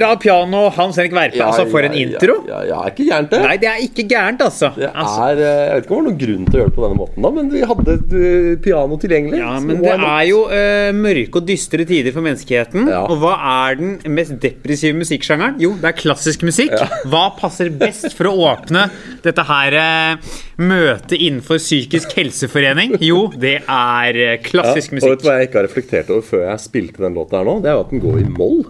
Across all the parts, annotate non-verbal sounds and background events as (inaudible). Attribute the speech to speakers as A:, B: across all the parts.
A: Fra piano, Hans Henrik Verpe. altså, for en intro.
B: Ja, ja, ja, ikke gærent, det.
A: Nei, det er ikke gærent, altså.
B: Det
A: altså
B: er, eh, jeg vet ikke om det var noen grunn til å gjøre det på denne måten, da, men vi hadde et eh, piano tilgjengelig.
A: ja, men det er jo uh, mørke og dystre tider for menneskeheten.
B: Ja.
A: Og hva er den mest depressive musikksjangeren? Jo, det er klassisk musikk. (laughs) Hva passer best for å åpne dette her uh, møtet innenfor psykisk helseforening? Jo, det er klassisk
B: ja, Og vet du hva jeg ikke har reflektert over før jeg spilte den låta her nå? Det er jo at den går i moll.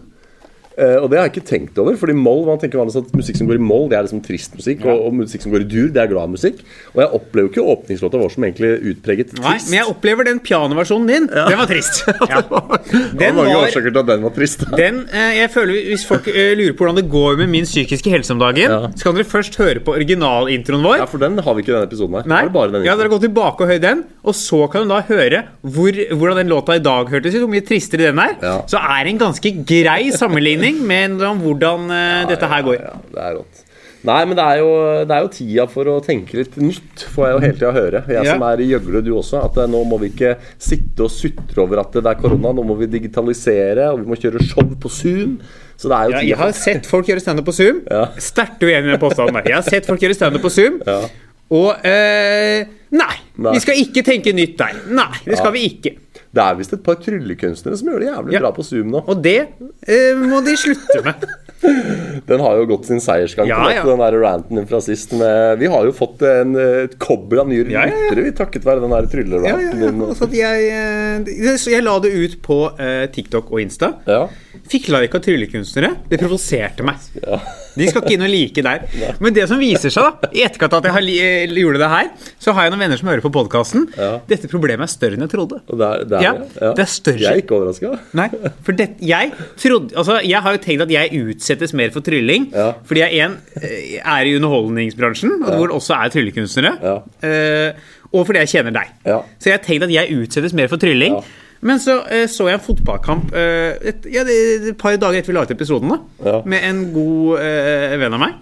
B: Eh, og det har jeg ikke tenkt over. Fordi moll, man tenker vanligvis at musikk som går i moll, det er liksom trist musikk. Og, og musikk som går i dur, det er glad musikk. Og jeg opplever jo ikke åpningslåta vår som egentlig utpreget trist.
A: Nei, men jeg opplever den pianoversjonen din. Den var trist. (laughs) Ja.
B: det
A: Den
B: var mange
A: var
B: årsaker til at den var trist. (laughs)
A: Den, uh, jeg føler Hvis folk uh, lurer på hvordan det går med min psykiske helse om dagen,
B: Ja.
A: så kan dere først høre på originalintroen vår.
B: Ja, for den har vi ikke i denne episoden her.
A: Nei,
B: Da er det bare den
A: ja, dere går tilbake og hører den, og så kan du da høre hvor, hvordan den låta i dag hørtes ut. Hvor mye tristere den er.
B: Ja.
A: Så er det en ganske grei sammenligning med hvordan eh, dette her går.
B: Ja, ja, det er rått. Nei, men det er, jo, det er jo tida for å tenke litt nytt, får jeg jo hele tida høre. Jeg
A: Ja.
B: som er i gjøgle, du også. At eh, nå må vi ikke sitte og sutre over at det er korona. Nå må vi digitalisere, og vi må kjøre show på Zoom. Så det er jo
A: Ja,
B: tida
A: jeg har sett folk gjøre standup på Zoom.
B: Ja.
A: Sterkt uenig med påstanden. der. Jeg har sett folk gjøre standup på Zoom.
B: Ja.
A: Og øh, nei,
B: Nei.
A: vi skal ikke tenke nytt der. Nei, det skal vi ikke.
B: Det er visst et par tryllekunstnere som gjør det jævlig
A: Ja.
B: bra på Zoom nå.
A: Og det eh, må de slutte med. (laughs)
B: Den har jo gått sin seiersgang,
A: Ja, ja.
B: den der ranten din fra sist. Med, vi har jo fått en, et kobbel av nye
A: Ja,
B: lyttere, vi, takket være den der trylleranten din.
A: Jeg, eh, jeg la det ut på eh, TikTok og Insta.
B: Ja.
A: Fikk like av tryllekunstnere. Det provoserte meg.
B: Ja.
A: De skal ikke inn og like der. Men det som viser seg, da i etterkant at jeg eh, gjorde det her, så har jeg noen venner som hører på podkasten.
B: Ja.
A: Dette problemet er større enn jeg trodde.
B: Og det er, det er,
A: Ja, det er større.
B: Jeg er ikke overraska.
A: Nei, for det, jeg trodde Altså, jeg har jo tenkt at jeg utsettes mer for trylling.
B: Ja.
A: Fordi jeg en, eh, er i underholdningsbransjen, og hvor det også er tryllekunstnere.
B: Ja.
A: Eh, og fordi jeg kjenner deg.
B: Ja.
A: Så jeg har tenkt at jeg utsettes mer for trylling. Men så eh, så jeg en fotballkamp eh, et, ja, det, et par dager etter vi la ut episoden, da,
B: Ja.
A: med en god eh, venn av meg.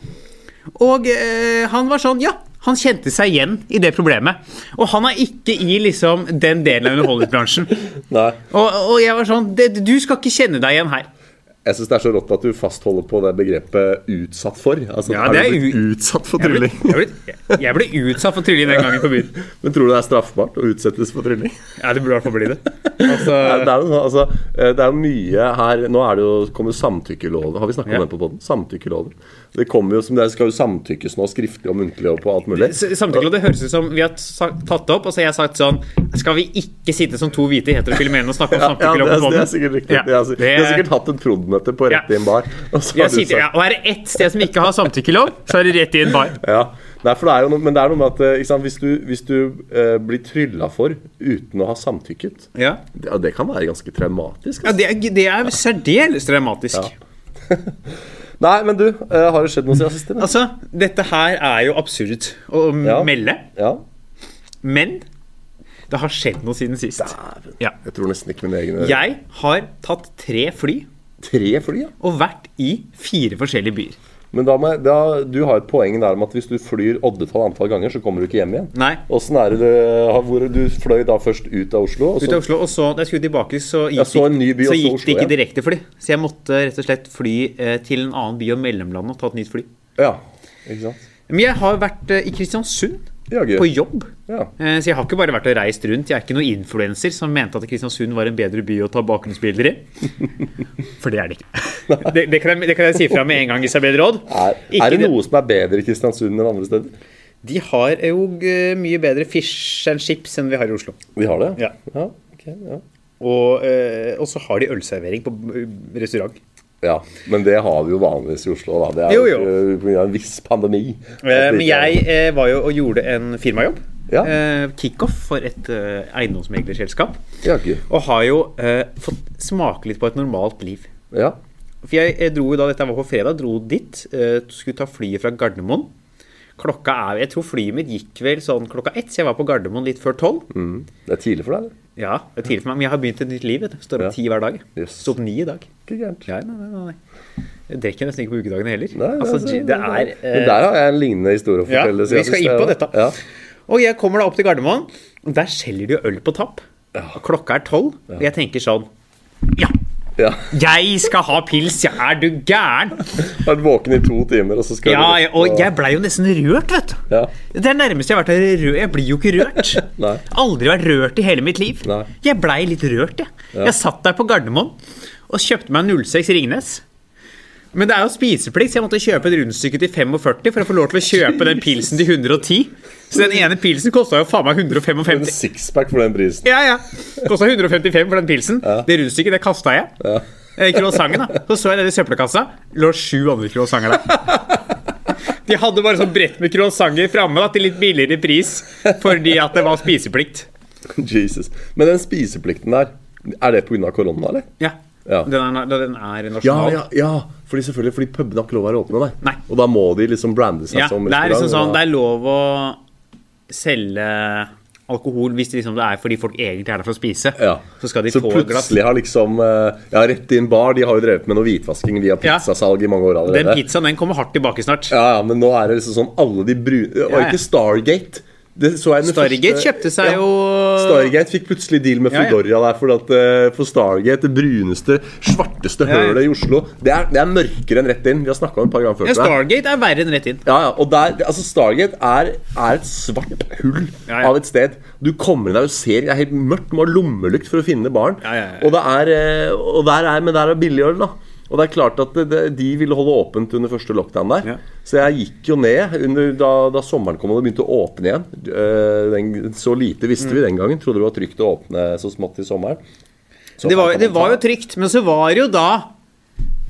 A: Og eh, han var sånn Ja, han kjente seg igjen i det problemet. Og han er ikke i liksom den delen av underholdningsbransjen. (laughs) Og, og jeg var sånn Du skal ikke kjenne deg igjen her.
B: Jeg syns det er så rått at du fastholder på det begrepet 'utsatt for'. Altså,
A: Ja,
B: er
A: det
B: du
A: er
B: blitt utsatt for
A: Jeg
B: trylling?
A: jeg, ble, jeg ble utsatt for trylling den gangen på byen. (laughs)
B: Men tror du det er straffbart å utsettes for trylling?
A: Ja, det burde i hvert fall bli det. Altså,
B: Nei, Det er jo altså, eh, det er mye her Nå er det jo, kommer samtykkeloven. Har vi snakka
A: Ja.
B: om den på poden? Samtykkeloven. Det kommer jo som det skal jo samtykkes nå, skriftlig og muntlig og på alt mulig.
A: Samtykke, det høres ut som vi har tatt det opp, og så har jeg sagt sånn Skal vi ikke sitte som to hvite heterofile menn og snakke om
B: Ja, ja, det, er, det er sikkert riktig.
A: Ja,
B: Det de har sikkert hatt et prod.møte på rett i en bar. Og så har du
A: sitter, ja, og er det ett sted som ikke har samtykkelov, så er det rett i en bar. (laughs)
B: ja. Nei, det er jo noe, men det er noe med at eh, sant, hvis du, hvis du eh, blir trylla for uten å ha samtykket
A: Ja,
B: det, det kan være ganske traumatisk.
A: ja
B: Altså.
A: det, er, det er særdeles dramatisk. (laughs)
B: Nei, men du, eh, har det skjedd noe siden sist?
A: Altså, dette her er jo absurd å
B: Ja.
A: melde,
B: Ja.
A: men det har skjedd noe siden sist.
B: Dæven.
A: Ja.
B: Jeg tror nesten ikke mine egne
A: Jeg har tatt tre fly
B: Tre fly, ja.
A: og vært i fire forskjellige byer.
B: Men da jeg, da, du har et poeng der om at hvis du flyr oddetall antall ganger, så kommer du ikke hjem igjen.
A: Nei.
B: Åssen er det du, hvor du fløy da først ut av Oslo? Og
A: Ut
B: så,
A: av Oslo, og så da jeg skulle tilbake, så gikk,
B: så by,
A: så gikk det ikke direktefly. Så jeg måtte rett og slett fly eh, til en annen by og mellomlande og ta et nytt fly.
B: Ja, ikke sant?
A: Men jeg har vært eh, i Kristiansund
B: Ja,
A: på jobb.
B: Ja.
A: Eh, Så jeg har ikke bare vært og reist rundt. Jeg er ikke noen influenser som mente at Kristiansund var en bedre by å ta bakgrunnsbilder i. (laughs) For det er det ikke. (laughs) Det, det, kan, jeg, det kan jeg si fra med en gang, Isabel Råd.
B: Er, er det noe som er bedre i Kristiansund enn andre steder?
A: De har jo eh, mye bedre fish and chips enn vi har i Oslo.
B: De har det?
A: Ja.
B: ok, ja.
A: Og, eh, og så har de ølservering på restaurant.
B: Ja, men det har vi jo vanligvis i Oslo. Da. Det er
A: Jo,
B: jo ikke en viss pandemi.
A: Eh,
B: det
A: Men jeg eh, var jo og gjorde en firmajobb.
B: Ja.
A: Eh, Kickoff for et eiendomsmeglerselskap.
B: Ja.
A: Og har jo eh, fått smake litt på et normalt liv.
B: ja.
A: For jeg, dro jo da, Dette var på fredag, dro dit. eh, skulle ta flyet fra Gardermoen. Klokka er Jeg tror flyet mitt gikk vel sånn klokka ett, så jeg var på Gardermoen litt før tolv.
B: Mm. Det er tidlig for deg, eller?
A: Ja, det er tidlig for meg, men jeg har begynt et nytt liv. vet du. Står opp ti hver dag.
B: Yes.
A: Står opp ni i dag.
B: Ikke gærent.
A: Ja, nei, nei, nei. Jeg drikker nesten ikke på ukedagene heller.
B: Nei,
A: altså,
B: nei
A: det er
B: Men
A: eh,
B: der har jeg en lignende historie å
A: Ja, vi skal inn på dette.
B: Ja.
A: Og jeg kommer da opp til Gardermoen, og der selger de jo øl på tapp. Klokka er tolv, og jeg tenker sånn Ja,
B: Ja.
A: Jeg skal ha pils, ja, er du gæren?
B: Vært våken i to timer, og så skal
A: Ja,
B: du
A: og jeg blei jo nesten rørt, vet du.
B: Ja.
A: Det er nærmest jeg har vært rørt. Jeg blir jo ikke rørt. (laughs) Aldri vært rørt i hele mitt liv.
B: Nei.
A: Jeg blei litt rørt, jeg. Jeg satt der på Gardermoen og kjøpte meg en 06 Ringnes. Men det er jo spiseplikt, så jeg måtte kjøpe et rundstykke til 45 for å få lov til å kjøpe den pilsen til 110. Så den ene pilsen kosta jo faen meg 155.
B: En
A: 155.
B: sixpack for den prisen.
A: Ja, ja. Kosta 155 for den pilsen. Det rundstykket, det kasta jeg.
B: Ja.
A: Eh, Croissanten, da. Så så jeg nede i søppelkassa. Lå sju andre croissanter der. De hadde bare sånn brett med croissanter framme da, til litt billigere pris fordi at det var spiseplikt. (laughs)
B: Jesus. Men den spiseplikten der, er det pga. korona, eller?
A: Ja.
B: Ja.
A: Den, er, den er nasjonal.
B: ja, ja. Fordi selvfølgelig, fordi pubene har ikke lov å være åpne. Nei.
A: Nei.
B: Og da må de liksom brande seg
A: Ja,
B: som
A: det er liksom sånn Det er lov å selge alkohol hvis det, liksom, det er fordi folk egentlig er der for å spise.
B: ja.
A: Så skal de
B: så
A: få et glass.
B: plutselig har liksom eh, Ja, Rett inn bar, de har jo drevet med noe hvitvasking via
A: Ja.
B: pizzasalg i mange år allerede.
A: Den pizzaen den kommer hardt tilbake snart.
B: Ja, ja, men nå er det liksom sånn alle de brune Og
A: Ja, ja.
B: ikke Stargate.
A: Stargate
B: første-
A: kjøpte seg
B: Ja.
A: jo
B: Stargate fikk plutselig deal med
A: Ja, ja.
B: Der. For, at, eh, for Stargate, det bruneste, svarteste hølet i Oslo, det er, det er mørkere enn rett inn. Vi har snakka om det et par ganger før.
A: ja. Stargate er verre enn rett inn.
B: Ja, ja, og der, altså Stargate er, er et svart hull
A: Ja, ja.
B: av et sted. Du kommer inn der og ser Det er helt mørkt. Må ha lommelykt for å finne barn.
A: Ja, ja, ja.
B: Og, det eh, og der er, men der er billig øl, da. Og det er klart at de ville holde åpent under første lockdown der.
A: Ja.
B: Så jeg gikk jo ned under, da, da sommeren kom og det begynte å åpne igjen. Eh, den, så lite visste
A: Mm.
B: vi den gangen. Trodde det var trygt å åpne så smått i sommeren. Så
A: Det var, det var jo trygt, men så var det jo da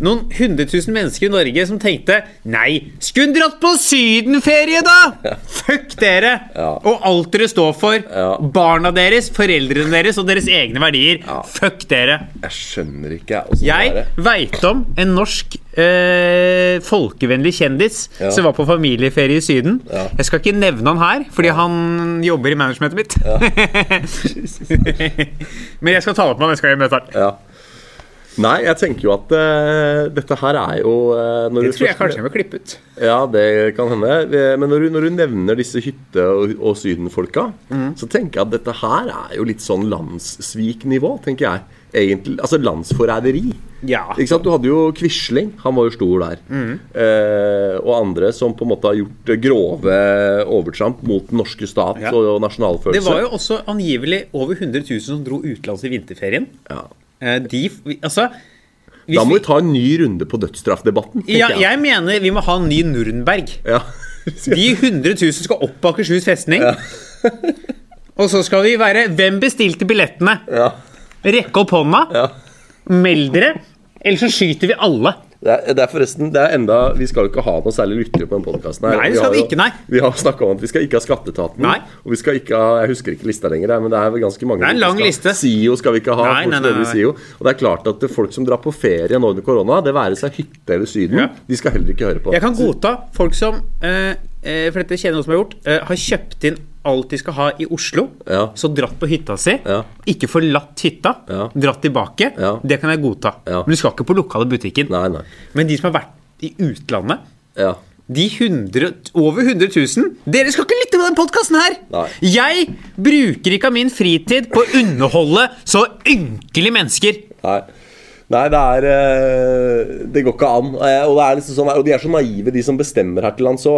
A: noen hundre tusen mennesker i Norge som tenkte Nei, skulle dratt på sydenferie, da! Fuck dere!
B: Ja.
A: Og alt dere står for.
B: Ja.
A: Barna deres, foreldrene deres og deres egne verdier.
B: Ja.
A: Fuck dere.
B: Jeg skjønner ikke, jeg.
A: veit om en norsk øh, folkevennlig kjendis
B: Ja.
A: som var på familieferie i Syden.
B: Ja.
A: Jeg skal ikke nevne han her, fordi han jobber i managementet mitt. (laughs) (laughs) Men jeg skal ta det opp med han neste gang jeg møter han.
B: Nei, jeg tenker jo at uh, dette her er jo uh, når
A: Det tror jeg
B: først-
A: kanskje jeg må klippe ut.
B: Ja, det kan hende. Eh, Men når du, når du nevner disse hytte- og, og sydenfolka,
A: Mm.
B: så tenker jeg at dette her er jo litt sånn landssviknivå, tenker jeg. Egentlig, Altså landsforræderi.
A: Ja.
B: Du hadde jo Quisling, han var jo stor der.
A: Mm.
B: Eh, og andre som på en måte har gjort grove overtramp mot den norske stat
A: Ja.
B: og, og
A: Det var jo også angivelig over 100 000 som dro utenlands i vinterferien.
B: ja.
A: Eh, De Altså
B: Da må
A: vi-
B: ta en ny runde på dødsstraffdebatten.
A: ja,
B: jeg.
A: jeg mener vi må ha en ny Nürnberg.
B: Ja. (laughs)
A: De 100 000 skal opp på Akershus festning. (laughs) Og så skal vi være Hvem bestilte billettene?
B: ja.
A: Rekke opp hånda.
B: ja.
A: Meld dere. Ellers så skyter vi alle.
B: Det er, det er forresten det er enda, Vi skal jo ikke ha noe særlig lyttere på den podkasten.
A: Nei, det skal vi ikke, nei.
B: Vi har snakka om at vi skal ikke ha Skatteetaten.
A: Nei.
B: Og vi skal ikke ha Jeg husker ikke lista lenger, men det er vel ganske mange.
A: Det er en lang
B: skal
A: liste.
B: SIO skal vi ikke ha.
A: Nei, nei, nei, nei.
B: SIO. Og det er klart at det folk som drar på ferie nå under korona, det være seg hytte eller Syden,
A: Ja.
B: de skal heller ikke høre på.
A: Jeg kan godta folk som eh, eh, For dette kjenner noen som har gjort. Eh, har kjøpt inn alt de skal ha i Oslo.
B: Ja.
A: Så dratt på hytta si.
B: Ja.
A: Ikke forlatt hytta.
B: Ja.
A: Dratt tilbake. Det kan jeg godta. Men du skal ikke på lokale butikken.
B: Nei, nei.
A: Men de som har vært i utlandet
B: Ja.
A: de 100, over 100 000 Dere skal ikke lytte på den podkasten her!
B: Nei.
A: Jeg bruker ikke av min fritid på å underholde så ynkelige mennesker.
B: Nei. Nei, det er eh, Det går ikke an. Eh, Og, det er liksom sånn, og de er så naive, de som bestemmer her til lands. Så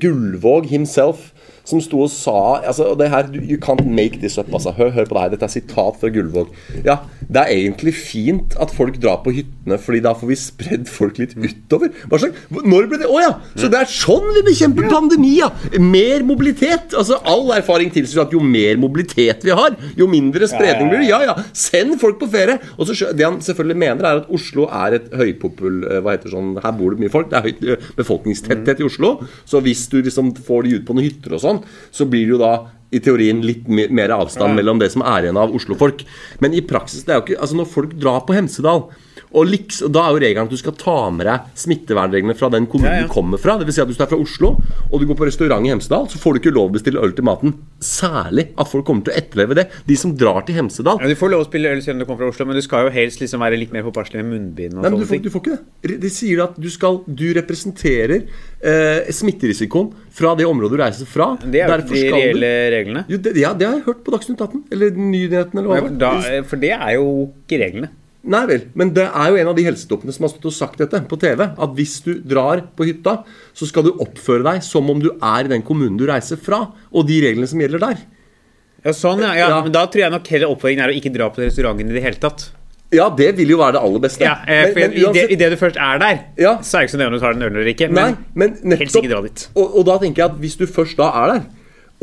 B: Gullvåg himself som sto og sa altså, det her, You can't make this up. Altså. Hør, hør på det her. Dette er sitat fra Gullvåg. Ja, Det er egentlig fint at folk drar på hyttene, Fordi da får vi spredd folk litt utover. Hva slags, når ble det Å ja! Så det er sånn vi bekjemper pandemi, ja! Mer mobilitet. Altså, All erfaring tilsier at jo mer mobilitet vi har, jo mindre spredning blir det. Ja, ja. Send folk på ferie. Og så Det han selvfølgelig mener, er at Oslo er et høypopul... eh, Hva heter sånn Her bor det mye folk. Det er høyt eh, befolkningstetthet i Oslo. Så hvis du liksom får de ut på noen hytter og sånn, så blir det jo da i teorien litt mer avstand mellom det som er igjen av Oslo-folk. Men i praksis det er jo ikke, altså Når folk drar på Hemsedal og liks, og Da er jo regelen at du skal ta med deg smittevernreglene fra den kommunen
A: Ja, ja.
B: du kommer fra. Det vil si at Hvis du er fra Oslo og du går på restaurant i Hemsedal, så får du ikke lov å bestille øl til maten. Særlig at folk kommer til å etterleve det. De som drar til Hemsedal.
A: Ja, du får lov å spille øl selv om du kommer fra Oslo, men du skal jo helst liksom være litt mer påpasselig med munnbind. og
B: Nei, men du får, du får ikke det. De sier at du, skal, du representerer eh, smitterisikoen fra det området du reiser fra.
A: Det er jo de reelle reglene.
B: Jo, det, ja, det har jeg hørt på Dagsnytt 18. Eller Nyhetene, eller hva det var.
A: For det er jo ikke reglene.
B: Nei vel, men det er jo en av de helsetoppene som har stått og sagt dette på TV. At hvis du drar på hytta, så skal du oppføre deg som om du er i den kommunen du reiser fra. Og de reglene som gjelder der.
A: Ja, sånn, ja, ja.
B: Ja.
A: Men da tror jeg nok hele oppfordringen er å ikke dra på restauranten i det hele tatt.
B: Ja, det vil jo være det aller beste.
A: Ja, eh, for
B: Men- men uansett-
A: i det du først er der,
B: Ja.
A: så er det ikke så nøye om du tar en øl eller ikke.
B: Nei,
A: Men,
B: nettopp,
A: helst ikke dra dit.
B: Og, og da tenker jeg at hvis du først da er der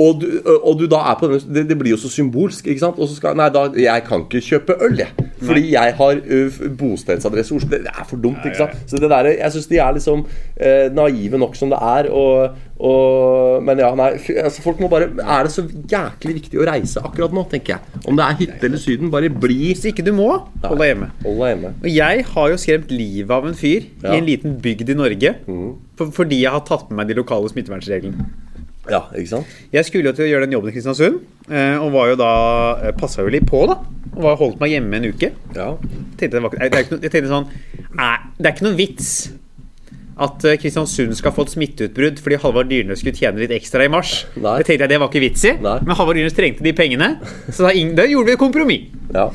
B: og du, og du da er på denne, det, det blir jo så symbolsk. ikke sant? Og så skal, Nei, da, jeg kan ikke kjøpe øl, jeg. Fordi jeg har ø, bostedsadresse i Oslo. Det, er for dumt. ikke sant? Så det der, Jeg syns de er liksom eh, naive nok som det er. Og, og, men ja, nei. Altså, folk må bare Er det så jæklig viktig å reise akkurat nå, tenker jeg. Om det er hytte eller Syden, bare bli
A: Hvis ikke du må, hold deg hjemme.
B: Hold deg hjemme.
A: Og jeg har jo skremt livet av en fyr
B: Ja. Mm.
A: i en liten bygd i Norge for, fordi jeg har tatt med meg de lokale smittevernreglene.
B: Ja, ikke sant?
A: Jeg skulle jo til å gjøre den jobben i Kristiansund, eh, og var jo da passa jo litt på, da. Og var holdt meg hjemme en uke.
B: Ja.
A: Tenkte det var, er ikke noe, jeg tenkte sånn Nei, det er ikke noen vits at eh, Kristiansund skal få et smitteutbrudd fordi Halvard Dyrnes skulle tjene litt ekstra i mars.
B: Nei.
A: Det tenkte jeg det var ikke vits i,
B: Nei.
A: men Halvard Dyrnes trengte de pengene, så da, gjorde vi et kompromiss.
B: ja.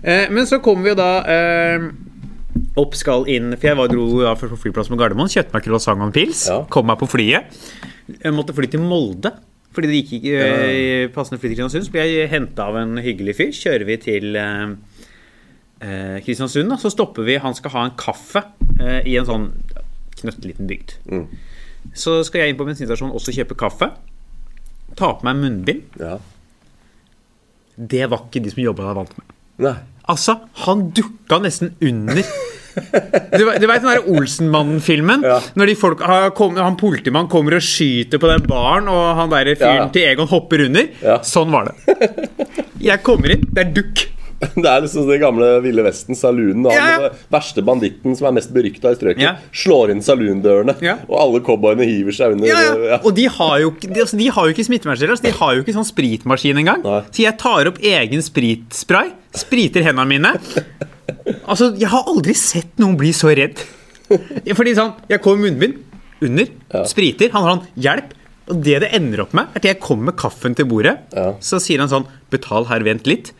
A: Eh, men så kom vi jo da eh, opp skal inn For jeg var, dro da først på flyplassen på Gardermoen, kjøpte meg croissant og en pils.
B: Ja.
A: Kom meg på flyet. Jeg måtte fly til Molde. Fordi det gikk ikke ja. passende fly til Kristiansund. Så ble jeg henta av en hyggelig fyr. Kjører vi til eh, eh, Kristiansund, da. Så stopper vi. Han skal ha en kaffe eh, i en sånn knøtteliten bygd.
B: Mm.
A: Så skal jeg inn på bensinstasjonen også kjøpe kaffe. Ta på meg munnbind.
B: ja.
A: Det var ikke de som jobba der, vant med.
B: Nei.
A: Altså, han dukka nesten under. Du, du veit den der Olsenmannen-filmen?
B: Ja.
A: Når de folk, han, han politimannen kommer og skyter på den baren, og han der fyren
B: ja.
A: til Egon hopper under.
B: Ja.
A: Sånn var det. Jeg kommer inn, det er dukk. (laughs)
B: Det er liksom det gamle Ville Vesten, saloonen.
A: Ja, ja.
B: den verste banditten som er mest berykta i strøket.
A: Ja.
B: Slår inn saloondørene,
A: Ja.
B: og alle cowboyene hiver seg under.
A: Og de har jo, de, altså, de har jo ikke smittevernstiller. Altså, de har jo ikke sånn spritmaskin engang.
B: Nei.
A: Så jeg tar opp egen spritspray, spriter hendene mine. Altså, Jeg har aldri sett noen bli så redd. Fordi sånn, Jeg kommer med munnbind under, spriter. Han har sånn hjelp. Og det det ender opp med, er at jeg kommer med kaffen til bordet. Så sier han sånn Betal her, vent litt.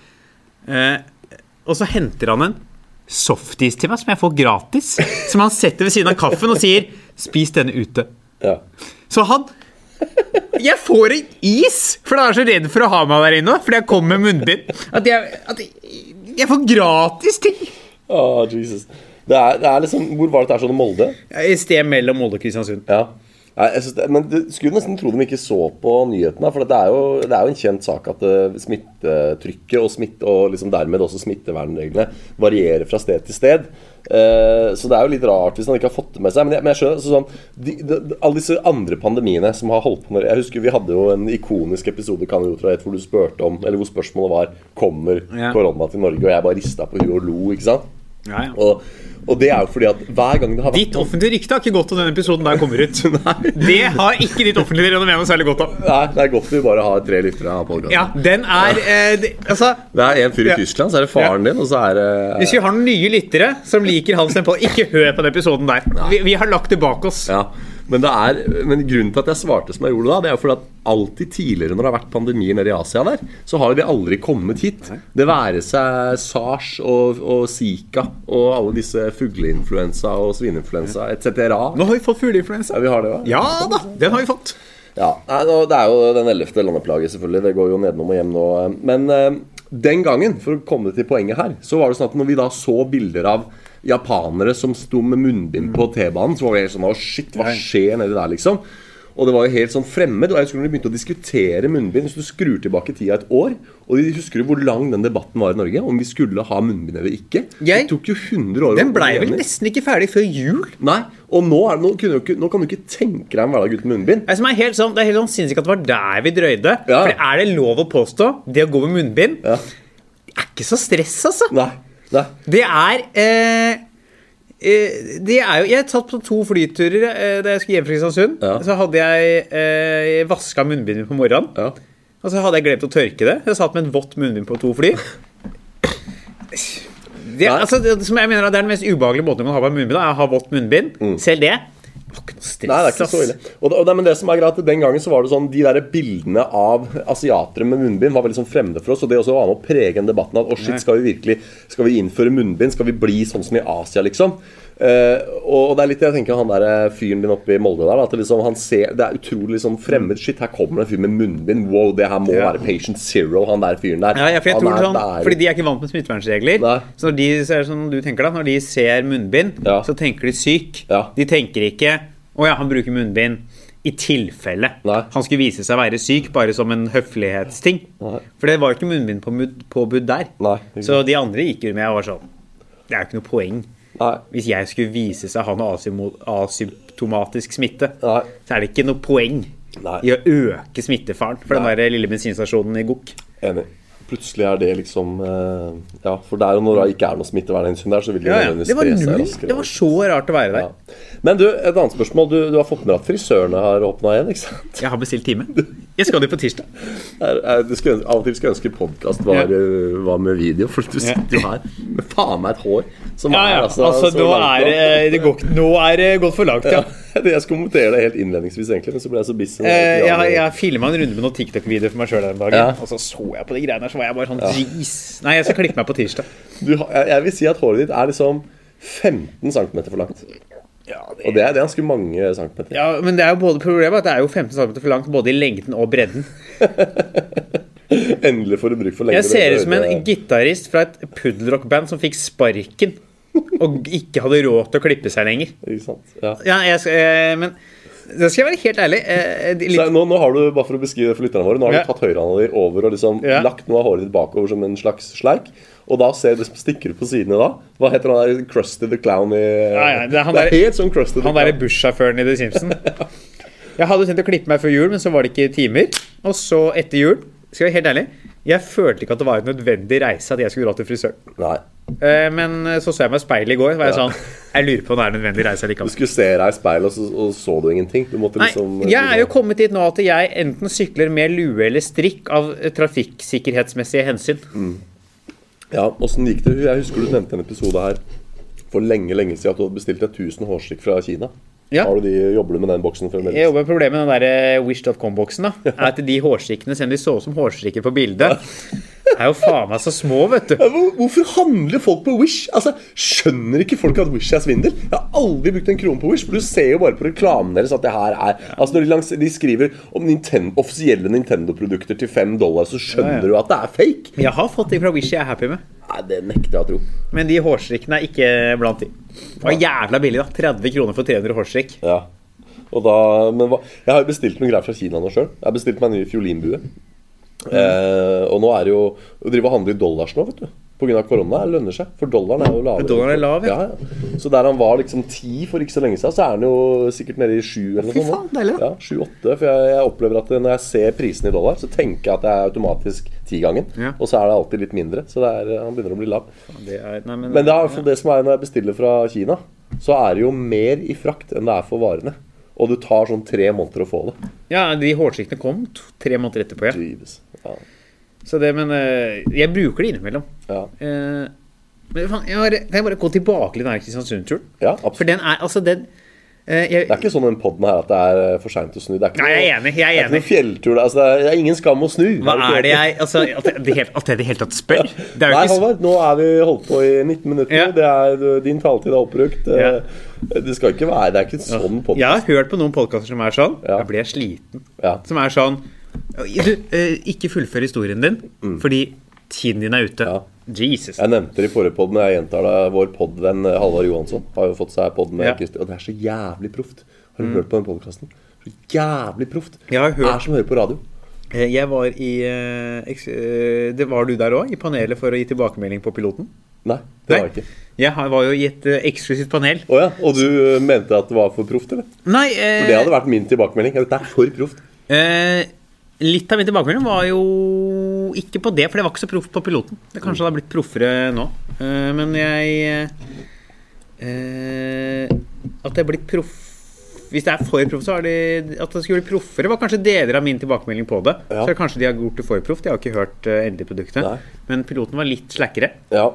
A: Eh, og så henter han en softis til meg som jeg får gratis. (laughs) Som han setter ved siden av kaffen og sier 'spis denne ute'.
B: Ja.
A: Så han Jeg får en is! For han er så redd for å ha meg der inne. Fordi jeg kommer med munnbind. At jeg, at jeg, jeg får gratis ting!
B: Åh, Jesus. Det er, det er liksom, Hvor var det det er sånn i Molde?
A: I sted mellom Molde og Kristiansund.
B: Ja. Nei, det, men du skulle nesten tro de ikke så på nyhetene. For det er jo, det er jo en kjent sak at eh, smittetrykket og, smitt, og liksom dermed også smittevernreglene varierer fra sted til sted. Eh, så det er jo litt rart hvis han ikke har fått det med seg. Men jeg, men jeg skjønner så sånn, de, de, de, Alle disse andre pandemiene som har holdt på med Jeg husker vi hadde jo en ikonisk episode kan jo tro, hvor du spurte om Eller hvor spørsmålet var Kommer korona til Norge? Og jeg bare rista på huet og lo. ikke sant?
A: Ja, ja.
B: Og, og det er jo fordi at hver gang det har vært
A: Ditt offentlige rykte har ikke gått av denne episoden der kommer ut. (laughs) Det har ikke ditt offentlige renommé noe særlig godt av.
B: Nei, det er godt vi bare har tre lyttere av podkasten.
A: Ja, den er eh, det, Altså,
B: Det er en fyr i
A: Ja.
B: Tyskland, så er det faren din, og så er det
A: hvis vi har noen nye lyttere som liker hans tempo, ikke hør på den episoden der. Vi, vi har lagt det bak oss.
B: ja. Men, det er, men grunnen til at jeg svarte som jeg gjorde da, det er jo fordi at alltid tidligere når det har vært pandemier nede i Asia der, så har jo de aldri kommet hit. Det være seg SARS og, og Zika og alle disse fugleinfluensa og svineinfluensa etc.
A: Nå har vi fått fugleinfluensa.
B: Ja, vi har det, hva?
A: Ja da, den har vi fått.
B: Ja, Det er jo den ellevte landeplaget, selvfølgelig. Det går jo nedenom og hjem nå. Men eh, den gangen, for å komme til poenget her, så var det sånn at når vi da så bilder av japanere som sto med munnbind på T-banen, så var vi helt sånn Å, shit, hva skjer nedi der, liksom? Og det var jo helt sånn fremmed. Og jeg husker når de begynte å diskutere munnbind Hvis du skrur tilbake tida et år, og de husker jo hvor lang den debatten var i Norge? Om vi skulle ha munnbind eller ikke?
A: Jeg-
B: det tok jo 100 år.
A: Den blei vel nesten ikke ferdig før jul.
B: Nei. Og nå, er, nå, ikke, nå kan du ikke tenke deg en hverdag uten munnbind.
A: Det, er helt sånn, det er helt sånn sinnssykt at det var der vi drøyde.
B: Ja.
A: For er det lov å påstå, det å gå med munnbind
B: Ja.
A: er ikke så stress, altså.
B: Nei. Nei.
A: Det er eh, eh, Det er jo Jeg satt på to flyturer eh, da jeg skulle hjem fra Kristiansund.
B: Ja.
A: Så hadde jeg eh, vaska munnbindet på morgenen.
B: Ja.
A: Og så hadde jeg glemt å tørke det. Jeg satt med en vått munnbind på to fly. Det, altså, det, som jeg mener, det er den mest ubehagelige måten man kan ha på munnbind. da, er å ha vått munnbind.
B: Mm.
A: Selv det stress,
B: Nei, det er ikke så ille. Og og det, men det som er greit, Den gangen så var det sånn De der bildene av asiatere med munnbind var veldig sånn fremmede for oss. Og det også var med å prege den debatten. At å shit, skal vi virkelig Skal vi innføre munnbind? Skal vi bli sånn som i Asia, liksom? Eh, og det er litt jeg tenker han der eh, fyren din oppe i Molde der. At det, liksom, han ser, det er utrolig liksom fremmed. Shit, her kommer det en fyr med munnbind. Wow, det her må
A: Ja.
B: være patient zero, han der fyren der.
A: Ja, for jeg
B: Han er
A: sånn,
B: der.
A: Fordi de er ikke vant med smittevernregler.
B: Nei.
A: Så når de ser som du tenker da, når de ser munnbind,
B: Ja.
A: så tenker de syk.
B: Ja.
A: De tenker ikke å ja, han bruker munnbind i tilfelle
B: Nei.
A: han skulle vise seg å være syk, bare som en høflighetsting.
B: Nei.
A: For det var jo ikke munnbindpåbud der. Så de andre gikk jo med og var sånn Det er jo ikke noe poeng.
B: Nei.
A: Hvis jeg skulle vise seg å ha noe asymptomatisk smitte,
B: Nei.
A: så er det ikke noe poeng
B: Nei.
A: i å øke smittefaren for den der lille bensinstasjonen i Gok.
B: Enig. Plutselig er det liksom eh, Ja, for der og når det ikke er noe smittevernhensyn der, så vil det
A: Ja, ja. Det var null. Det var så rart å være der.
B: Ja. Men du, et annet spørsmål. Du, du har fått med deg at frisørene har åpna igjen, ikke sant?
A: Jeg har bestilt time. Jeg skal dit på tirsdag.
B: Av og til skulle ønske podkast var,
A: Ja.
B: eh, var med video, for du sitter jo her med faen meg et hår som
A: Ja, ja.
B: er altså,
A: Altså,
B: så
A: nå
B: langt
A: er det, det går, Nå er det gått for langt, ja. (laughs)
B: Jeg skulle kommentere det helt innledningsvis, egentlig, men så ble jeg så busy.
A: Eh, Jeg, jeg filma en runde med noen TikTok-videoer for meg sjøl den dagen. Og så så jeg på de greiene der, så var jeg bare sånn Jeez. Nei, jeg skal klippe meg på tirsdag.
B: du, jeg, jeg vil si at håret ditt er liksom 15 cm for langt. Og det er, det er ganske mange centimeter.
A: Ja, Men det er jo både problemet at det er jo 15 cm for langt både i lengden og bredden. (laughs)
B: Endelig får du bruk for lengde.
A: Jeg ser ut som en gitarist fra et puddelrock-band som fikk sparken og ikke hadde råd til å klippe seg lenger.
B: Ikke sant? Ja.
A: Ja, jeg eh, men da skal jeg være helt ærlig. eh, Litt,
B: nå, nå har du, bare for å beskrive det for lytterne våre, nå har
A: Ja.
B: du tatt høyrehånda di over og liksom
A: Ja.
B: lagt noe av håret ditt bakover som en slags sleik. Og da ser du stikker du på sidene da. Hva heter han der Crusty the Clown i
A: ja, det han
B: det er helt sånn Krusty the
A: han derre
B: Clown.
A: bussjåføren i The Simpsons. (laughs) Jeg hadde tenkt å klippe meg før jul, men så var det ikke timer. Og så etter jul, skal jeg være helt ærlig, jeg følte ikke at det var en nødvendig reise at jeg skulle dra til frisøren.
B: Nei.
A: Eh, Men så så jeg meg i speilet i går, var jeg
B: Ja.
A: sånn Jeg lurer på om det er en nødvendig reise
B: Du skulle se deg i speilet, og så, og så du ingenting. Du måtte
A: Nei,
B: liksom
A: jeg er jo kommet dit nå at jeg enten sykler med lue eller strikk av trafikksikkerhetsmessige hensyn.
B: Ja, Åssen gikk det? Jeg husker du nevnte en episode her for lenge lenge siden at du hadde bestilt deg 1000 hårstrikk fra Kina.
A: Ja.
B: Har du de, Jobber du med den boksen
A: Jeg jobber med problemet med den der eh, wish.com-boksen. da Er at de hårstrikkene, selv om de så ut som hårstrikker på bildet, (laughs) er jo faen meg så små, vet du.
B: Hvorfor handler folk på Wish? Altså, Skjønner ikke folk at Wish er svindel? Jeg har aldri brukt en krone på Wish, for du ser jo bare på reklamen deres at det her er Altså Når de, langs, de skriver om Nintendo, offisielle Nintendo-produkter til fem dollar, så skjønner
A: Ja, ja.
B: du at det er fake.
A: Jeg har fått ting fra Wish jeg er happy med.
B: Nei, det nekter jeg å tro.
A: Men de hårstrikkene er ikke blant de. Det var jævla billig, da. 30 kroner for 300 hårstrikk.
B: Ja. Og da, men hva, jeg har jo bestilt noen greier fra Kina nå sjøl. Jeg har bestilt meg en ny fiolinbue. Eh, og nå er det jo å drive og handle i dollars nå, vet du. Pga. korona det lønner seg. For dollaren er jo lavere.
A: Dollaren er lav, ja.
B: ja. ja. Så der han var liksom ti for ikke så lenge siden, så er han jo sikkert nede i sju eller noe sånt. Ja, sju-åtte. For jeg, jeg opplever at når jeg ser prisen i dollar, så tenker jeg at det er automatisk tigangen.
A: Ja.
B: Og så er det alltid litt mindre. Så det er, han begynner å bli lav.
A: Det er, nei, men,
B: Men det, er, det som er når jeg bestiller fra Kina, så er det jo mer i frakt enn det er for varene. Og du tar sånn tre måneder å få det.
A: Ja, de hårstrikkene kom tre måneder etterpå, ja.
B: Drives. Ja.
A: Så det, men eh, jeg bruker det innimellom.
B: Ja.
A: Eh, men faen, jeg har, kan jeg bare gå tilbake til Kristiansund-turen?
B: ja,
A: For den er altså den eh, jeg,
B: Det er ikke sånn den podden her at det er for seint å snu. Det er ikke
A: Nei, jeg er enig. Jeg er
B: Det er
A: enig.
B: noe fjelltur. det- Altså, det, er, ingen skam å snu.
A: Hva er det jeg altså, At jeg det helt- at jeg det hele tatt spør? Det
B: Nei, Halvard, nå er vi holdt på i 19 minutter.
A: Ja.
B: Det er, din taletid er oppbrukt.
A: Ja.
B: Det skal ikke være Det er ikke sånn podkast.
A: Jeg har hørt på noen podkaster som er sånn.
B: Ja.
A: Da blir jeg sliten.
B: Ja.
A: Som er sånn Du, eh, ikke fullfør historien din fordi tiden din er ute.
B: Mm. Ja.
A: Jesus.
B: Jeg nevnte det i forrige pod, men jeg gjentar det. Vår podvenn eh, Halvard Johansson har jo fått seg pod med
A: Ja. Mm.
B: Christer, og det er så jævlig proft. Har du hørt på den podkasten? Så jævlig proft. Det er som å høre på radio.
A: Eh, Jeg var i Det var du der òg, i panelet for å gi tilbakemelding på piloten?
B: Nei, det var jeg ikke.
A: Jeg var jo i et eksklusivt panel.
B: Oh, ja, Og du mente at det var for proft, eller?
A: Nei,
B: For
A: eh,
B: det hadde vært min tilbakemelding. Dette er for proft.
A: eh, litt av min tilbakemelding var jo ikke på det, for det var ikke så proff på piloten. Det kanskje hadde blitt proffere nå. Eh, men jeg eh, At det er blitt proff Hvis det er for proff, så er det At det skulle bli proffere, var kanskje deler av min tilbakemelding på det.
B: Ja.
A: Så kanskje de har gjort det for proff. De har ikke hørt uh, endelig produktet.
B: Nei.
A: Men piloten var litt slakkere.
B: Ja.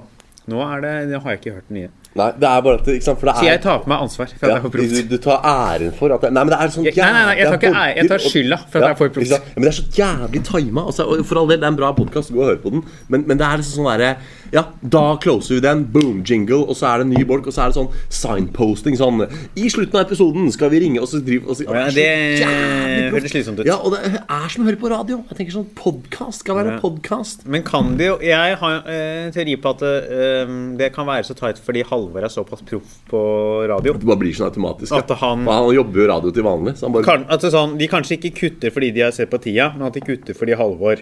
A: Nå er det, det har jeg ikke hørt den nye.
B: Nei, det er bare at ikke sant, for det
A: Så jeg
B: er
A: tar på meg ansvar for at
B: ja,
A: jeg får
B: du,
A: proft.
B: du tar æren for at det, Nei, men det er sånn
A: jævlig nei, nei, nei, jeg tar
B: er
A: ikke ære, jeg tar skylda for at jeg får proft.
B: Ja, men det er så jævlig tima. Altså, for all del, det er en bra podkast, gå og hør på den. Men, men det er liksom sånn derre Ja, da closer vi den. Boom, jingle. Og så er det ny bolk, og så er det sånn signposting sånn I slutten av episoden skal vi ringe, og så driver og så,
A: Ja, det høres slitsomt ut.
B: Ja, og det er som å høre på radio. Jeg tenker sånn Podkast skal være
A: Ja.
B: podkast.
A: Men kan det jo Jeg har eh, en teori på at eh, det kan være så tight fordi Halvor er såpass proff på radio.
B: At Det bare blir sånn automatisk. ja.
A: Han-
B: han jobber jo radio til vanlig, så han bare
A: Kan, altså er sånn, de kanskje ikke kutter fordi de har sett på tida, men at de kutter fordi Halvor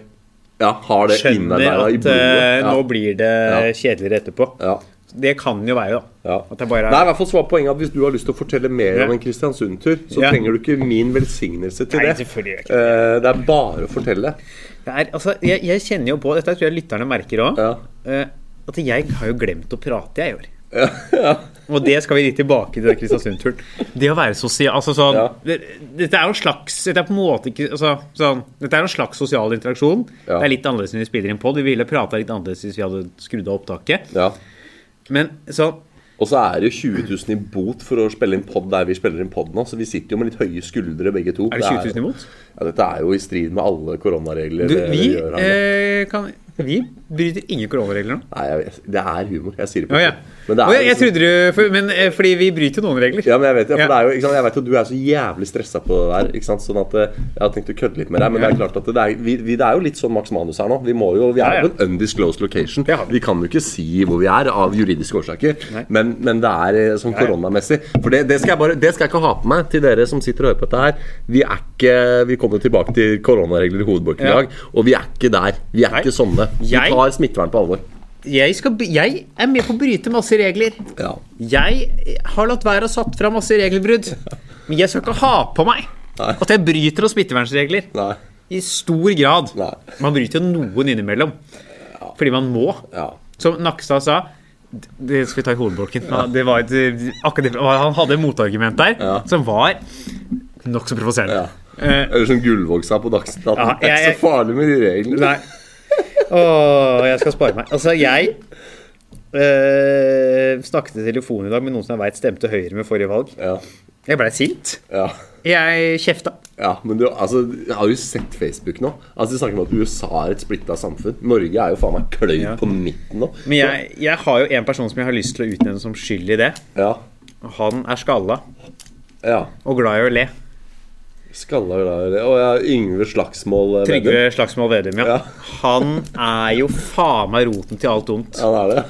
B: ja, har det
A: skjønner at eh,
B: Ja.
A: nå blir det kjedeligere etterpå.
B: Ja.
A: Det kan jo være, da.
B: Ja.
A: At det bare
B: Nei, i
A: er
B: hvert fall så var poenget at Hvis du har lyst til å fortelle mer om en Kristiansund-tur, så trenger du ikke min velsignelse til
A: Nei,
B: det.
A: ikke.
B: Eh, det er bare å fortelle.
A: det er, altså, jeg, jeg kjenner jo på Dette tror jeg lytterne merker òg.
B: Ja.
A: at jeg har jo glemt å prate, jeg, i år.
B: Ja, ja. (laughs)
A: Og det skal vi litt tilbake til Kristiansund-turen. Det å være sosial Altså sånn
B: Ja.
A: det, Dette er jo en slags Dette er på en måte ikke altså, sånn, Dette er en slags sosial interaksjon.
B: Ja.
A: Det er litt annerledes når vi spiller inn pod. Vi ville prata litt annerledes hvis vi hadde skrudd av opptaket.
B: ja.
A: Men sånn
B: Og så er det jo 20 000 i bot for å spille inn pod der vi spiller inn pod nå, så vi sitter jo med litt høye skuldre begge to.
A: Er det 20 000 imot?
B: Ja, dette er jo i strid med alle koronaregler.
A: Du, vi, eh, kan, vi bryter ingen koronaregler nå.
B: Nei, jeg det er humor. Jeg sier det på
A: oh, ja.
B: Men det er
A: oh, ja, jeg
B: liksom-
A: trodde du for, Men eh, fordi vi bryter noen regler.
B: Ja, men jeg vet, ja, for jo, sant? Jeg vet jo du er så jævlig stressa på det der. Ikke sant? Sånn at eh, Jeg har tenkt å kødde litt med deg, men det er klart at det er, vi, vi, det er jo litt sånn Max Manus her nå. Vi, må jo, vi er jo på en undisclosed location.
A: Vi.
B: Kan jo ikke si hvor vi er av juridiske årsaker, men, men det er eh, sånn koronamessig. For det, det, skal jeg bare, det skal jeg ikke ha på meg til dere som sitter og hører på dette her. Vi er ikke Vi kommer tilbake til koronaregler i hovedbolken i dag, og vi er ikke der. Vi er
A: Nei.
B: ikke sånne. Vi
A: Jeg-
B: tar smittevern på alvor.
A: Jeg, skal, jeg er med på å bryte masse regler.
B: Ja.
A: Jeg har latt være å satt fra masse regelbrudd. Men jeg skal ikke ha på meg
B: Nei.
A: at jeg bryter noen smittevernregler.
B: Nei.
A: I stor grad.
B: Nei.
A: Man bryter jo noen innimellom. Fordi man må.
B: Ja.
A: Som Nakstad sa Det skal vi ta i hovedbolken. Han- Det var et, akkurat han hadde et motargument der
B: Ja.
A: som var nokså provoserende.
B: ja. Eller som Gullvåg sa på Dagsnytt 18.
A: Ja,
B: Det er ikke så farlig med de reglene.
A: Nei. Åh, jeg skal spare meg. Altså, jeg eh, snakket i telefonen i dag med noen som jeg veit stemte Høyre med forrige valg.
B: Ja.
A: Jeg blei sint.
B: Ja.
A: Jeg kjefta.
B: ja, men du, altså, har jo sett Facebook nå. Altså, De snakker om at USA er et splitta samfunn. Norge er jo faen meg kløyd
A: Ja.
B: på midten nå.
A: Men jeg, jeg har jo en person som jeg har lyst til å utnevne som skyld i det.
B: Ja.
A: Han er skalla
B: ja.
A: og glad i å le.
B: Skalla der Og ja, Yngve Slagsmål Vedum.
A: Trygve Slagsmål Vedum, ja.
B: Ja.
A: Han er jo faen meg roten til alt ondt.
B: Ja, det er det.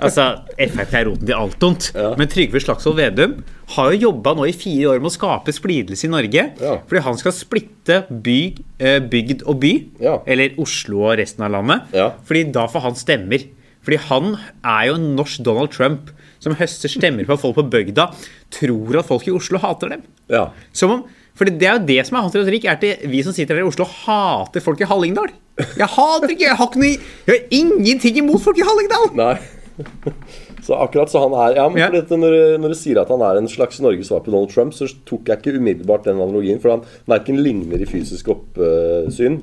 A: Altså, Frp er roten til alt ondt.
B: Ja.
A: Men Trygve Slagsvold Vedum har jo jobba nå i fire år med å skape splidelse i Norge.
B: Ja.
A: Fordi han skal splitte by, eh, bygd og by.
B: Ja.
A: Eller Oslo og resten av landet. Fordi da får han stemmer. Fordi han er jo en norsk Donald Trump som høster stemmer på folk på bygda tror at folk i Oslo hater dem.
B: Ja.
A: Som om, fordi Det er jo det som er hans retorikk. er at Vi som sitter her i Oslo, hater folk i Hallingdal. Jeg hater ikke, jeg har, ikke noe, jeg har ingenting imot folk i Hallingdal!
B: Nei. (laughs) Så akkurat så han er Ja, men
A: Ja.
B: når, når du sier at han er en slags Norges svar på Donald Trump, så tok jeg ikke umiddelbart den analogien. For han verken ligner i fysisk oppsyn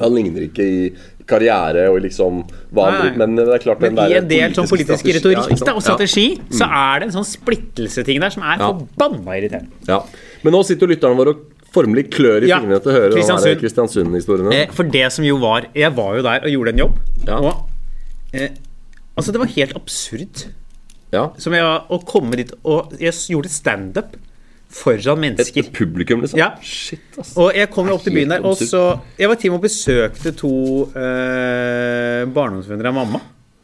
B: Han ligner ikke i karriere og liksom hva han driver Men det er klart den
A: Men i en del sånn politisk retorikk
B: ja,
A: og strategi, så er det en sånn splittelseting der som er
B: Ja.
A: forbanna irriterende.
B: Ja. Men nå sitter jo lytterne våre og formelig klør i
A: Ja,
B: fingrene til å høre
A: Kristiansund.
B: her Kristiansund-historien.
A: Eh, For det som jo var Jeg var jo der og gjorde en jobb.
B: Ja.
A: Og eh, Altså, det var helt absurd
B: Ja.
A: som jeg, å komme dit og Jeg gjorde standup foran mennesker.
B: Et publikum, liksom?
A: Ja.
B: Shit, ass.
A: Og jeg kom jo opp til byen der, og så Jeg var og med og besøkte to eh, barndomsvenner av mamma.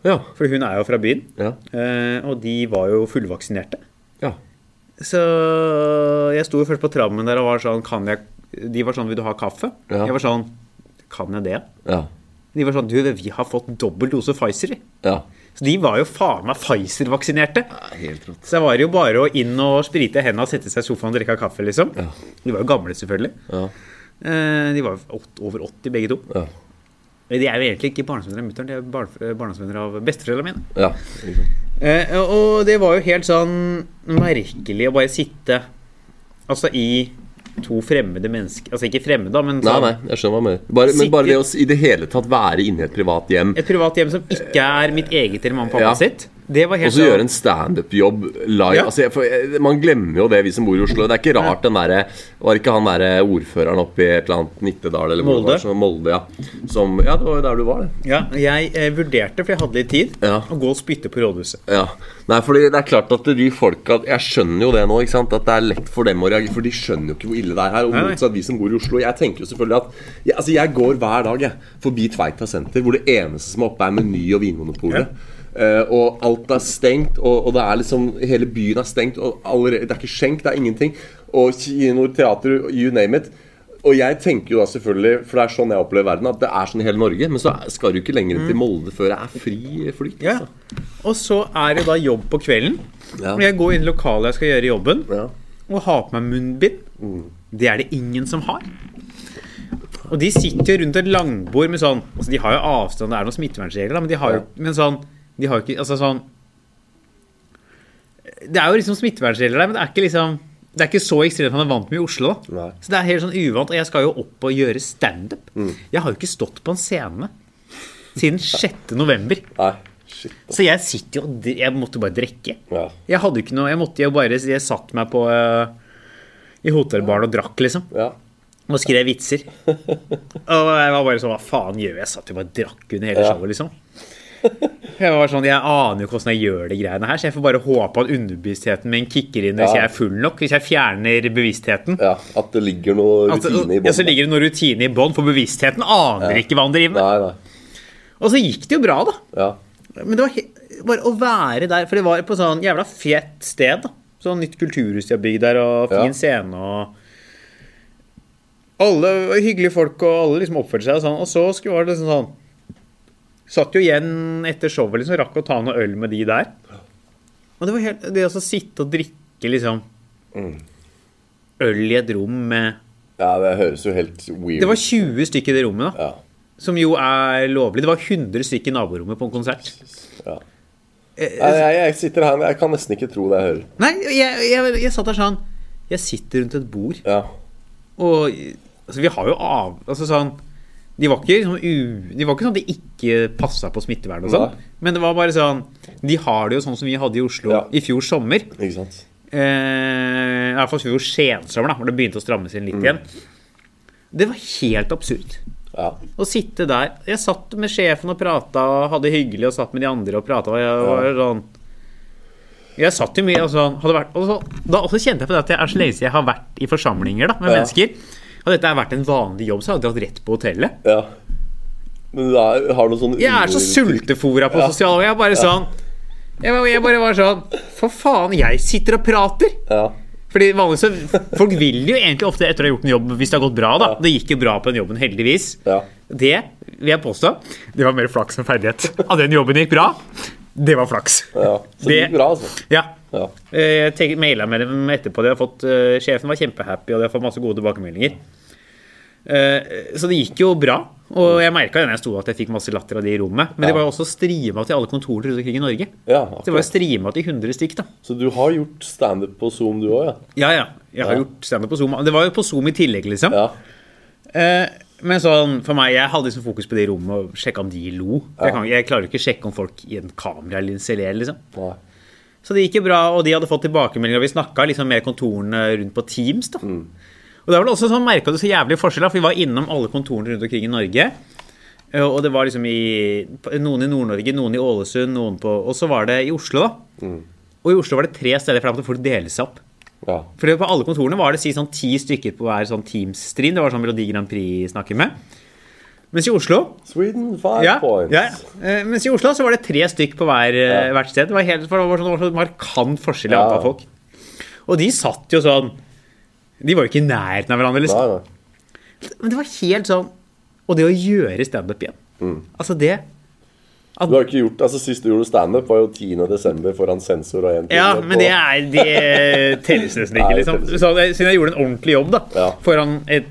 B: Ja.
A: For hun er jo fra byen.
B: Ja.
A: Eh, og de var jo fullvaksinerte.
B: Ja.
A: Så jeg sto jo først på trammen der og var sånn Kan jeg De var sånn Vil du ha kaffe?
B: Ja.
A: Jeg var sånn Kan jeg det?
B: Ja.
A: De var sånn Du, vi har fått dobbel dose Pfizer.
B: ja.
A: Så de var jo faen meg Pfizer-vaksinerte.
B: Helt rått.
A: Så det var jo bare å inn og sprite hendene sette seg i sofaen og drikke kaffe, liksom.
B: Ja.
A: De var jo gamle, selvfølgelig.
B: Ja.
A: Eh, De var over 80, begge to.
B: Ja.
A: De er jo egentlig ikke barndomsvenner av mutter'n, de er barn- barndomsvenner av besteforeldrene mine.
B: ja.
A: Eh, og det var jo helt sånn merkelig å bare sitte Altså i to fremmede mennesker Altså ikke fremmede, da, men sånn,
B: nei, jeg skjønner hva du mener. Bare, men bare det å i det hele tatt være inne i et privat hjem
A: et privat hjem som ikke er mitt eget eller mamma og pappa
B: Ja.
A: sitt. Det var
B: Og så gjøre
A: sånn
B: en standup-jobb live.
A: Ja.
B: Altså, jeg- for, man glemmer jo det, vi som bor i Oslo. Det er ikke rart den derre Var ikke han derre ordføreren oppe i et eller annet Nittedal eller
A: Molde.
B: var, så- Molde, ja. Som Ja, det var jo der du var, det.
A: Ja, jeg eh, vurderte, for jeg hadde litt tid,
B: Ja.
A: å gå og spytte på rådhuset.
B: Ja. Nei, fordi det er klart at de folka Jeg skjønner jo det nå, ikke sant? At det er lett for dem å reagere. For de skjønner jo ikke hvor ille det er her. Og motsatt vi som bor i Oslo. Jeg tenker jo selvfølgelig at jeg, Altså, jeg går hver dag jeg, forbi Tveita senter, hvor det eneste som er oppe, er Meny og Vinmonopolet. Eh, og alt er stengt, og, og det er liksom Hele byen er stengt, og allerede, det er ikke skjenk, det er ingenting. Og kinoer, teater, you name it. Og jeg tenker jo da selvfølgelig, for det er sånn jeg opplever verden, at det er sånn i hele Norge. Men så skal du ikke lenger til Molde før det er fri flyt.
A: Mm. Ja.
B: Altså.
A: Og så er det da jobb på kvelden.
B: Ja.
A: Og jeg går inn i lokalet jeg skal gjøre jobben,
B: Ja.
A: og har på meg munnbind. Det er det ingen som har. Og de sitter jo rundt et langbord med sånn altså De har jo avstand, det er noen smittevernregler, men de har jo
B: Ja.
A: men sånn De har jo ikke Altså sånn Det er jo liksom smittevernregler der, men det er ikke liksom Det er ikke så ekstremt han er vant med i Oslo.
B: Nei.
A: Så det er helt sånn uvant. Og jeg skal jo opp og gjøre standup.
B: Mm.
A: Jeg har jo ikke stått på en scene siden 6. november.
B: Nei, shit.
A: Så jeg sitter jo Jeg måtte bare drikke.
B: Ja.
A: Jeg hadde jo ikke noe Jeg måtte jo bare Jeg satt meg på uh, i hotellbaren og drakk, liksom.
B: ja.
A: Og skrev vitser. (laughs) Og jeg var bare sånn Hva faen gjør jeg? Jeg satt jo bare og drakk under hele
B: Ja.
A: showet, liksom. (laughs) Jeg var sånn, jeg aner jo hvordan jeg gjør de greiene her, så jeg får bare håpe at underbevisstheten min kicker inn hvis
B: Ja.
A: jeg er full nok. Hvis jeg fjerner bevisstheten.
B: ja. At det ligger noe rutine i
A: ja, så ligger det noe rutine i bånn, for bevisstheten aner ikke hva han driver med.
B: Nei, nei.
A: Og så gikk det jo bra, da.
B: Ja.
A: Men det var bare å være der, for det var på sånn jævla fett sted. da Sånn nytt kulturhus de har bygd der, og fin
B: Ja.
A: scene og Alle hyggelige folk, og alle liksom oppførte seg og sånn. Og så var det liksom sånn Satt jo igjen etter showet, liksom, rakk å ta noe øl med de der. Og det var helt Det å sitte og drikke liksom øl i et rom med
B: ja, det høres jo helt weird
A: Det var 20 stykker i det rommet, da.
B: Ja.
A: Som jo er lovlig. Det var 100 stykker i naborommet på en konsert.
B: ja.
A: Jeg,
B: Nei, jeg, jeg sitter her, jeg kan nesten ikke tro det jeg hører.
A: Nei, jeg, jeg, jeg satt der sånn Jeg sitter rundt et bord,
B: Ja.
A: og altså, vi har jo av Altså sånn De var ikke, liksom, u, de var ikke sånn at de ikke passa på smittevern og sånn. Men det var bare sånn De har det jo sånn som vi hadde i Oslo
B: Ja.
A: i fjor sommer.
B: Ikke sant?
A: Eh, I hvert fall i fjor sensommer, da, hvor det begynte å strammes inn litt
B: Mm.
A: igjen. Det var helt absurd.
B: Ja.
A: Å sitte der Jeg satt med sjefen og prata og hadde det hyggelig og satt med de andre og prata. Og jeg var sånn Jeg satt jo mye og sånn hadde vært, og så, Da også kjente jeg på det at jeg er så lenge siden jeg har vært i forsamlinger da med
B: Ja.
A: mennesker. Hadde dette vært en vanlig jobb, så hadde jeg dratt rett på hotellet.
B: ja. Men er, har noe sånn
A: Jeg er så sultefora på
B: Ja.
A: sosiale Jeg bare sånn jeg, var- jeg bare var sånn For faen, jeg sitter og prater!
B: Ja.
A: Fordi vanligvis så Folk vil jo egentlig ofte etter å ha gjort en jobb hvis det har gått bra. da Det gikk jo bra på den jobben, heldigvis.
B: Ja.
A: Det vil jeg påstå. Det var mer flaks enn ferdighet. At den jobben gikk bra, det var flaks.
B: ja. Så det
A: Det-
B: gikk bra, altså.
A: Ja.
B: Ja.
A: Eh, Jeg maila med dem etterpå. De har fått, eh, sjefen var kjempehappy, og de har fått masse gode tilbakemeldinger. Eh, Så det gikk jo bra. Og jeg merka da jeg sto at jeg fikk masse latter av de i rommet. Men det
B: Ja.
A: var jo også streama til alle kontorer rundt omkring i Norge.
B: Ja,
A: Det var streama til 100 stykk, da.
B: Så du har gjort standup på Zoom, du òg, ja?
A: Ja, ja. Jeg har
B: Ja.
A: gjort standup på Zoom. Det var jo på Zoom i tillegg, liksom.
B: Ja.
A: Eh, Men sånn, for meg, jeg hadde liksom fokus på det i rommet og sjekka om de lo. Jeg, kan, jeg klarer ikke å sjekke om folk i en kameralinse ler, liksom.
B: Nei.
A: Så det gikk jo bra, og de hadde fått tilbakemeldinger. Vi snakka liksom med kontorene rundt på Teams. da. Og det var vel også sånn, merka du så jævlig forskjell, for vi var innom alle kontorene rundt omkring i Norge. Eh, Og det var liksom i noen i Nord-Norge, noen i Ålesund, noen på Og så var det i Oslo, da. Og i Oslo var det tre steder, for da måtte folk dele seg opp.
B: Ja.
A: For på alle kontorene var det si sånn ti stykker på hver sånn Teams-stream. Det var sånn Melodi Grand Prix snakker med. Mens i Oslo
B: Sweden,
A: ja,
B: points.
A: ja, eh, Mens i Oslo så var det tre stykk på hver, eh,
B: Ja.
A: hvert sted. Det var, helt, for det var sånn, var sånn markant forskjell i antall folk. Og de satt jo sånn De var jo ikke i nærheten av hverandre, liksom.
B: Nei, nei.
A: Men det var helt sånn Og det å gjøre standup igjen
B: Mm.
A: Altså det
B: Du har ikke gjort, altså Sist du gjorde standup, var jo 10. desember foran sensor og én time
A: Ja, men det er Det telles nesten ikke, liksom. Så siden jeg gjorde en ordentlig jobb, da,
B: Ja.
A: foran et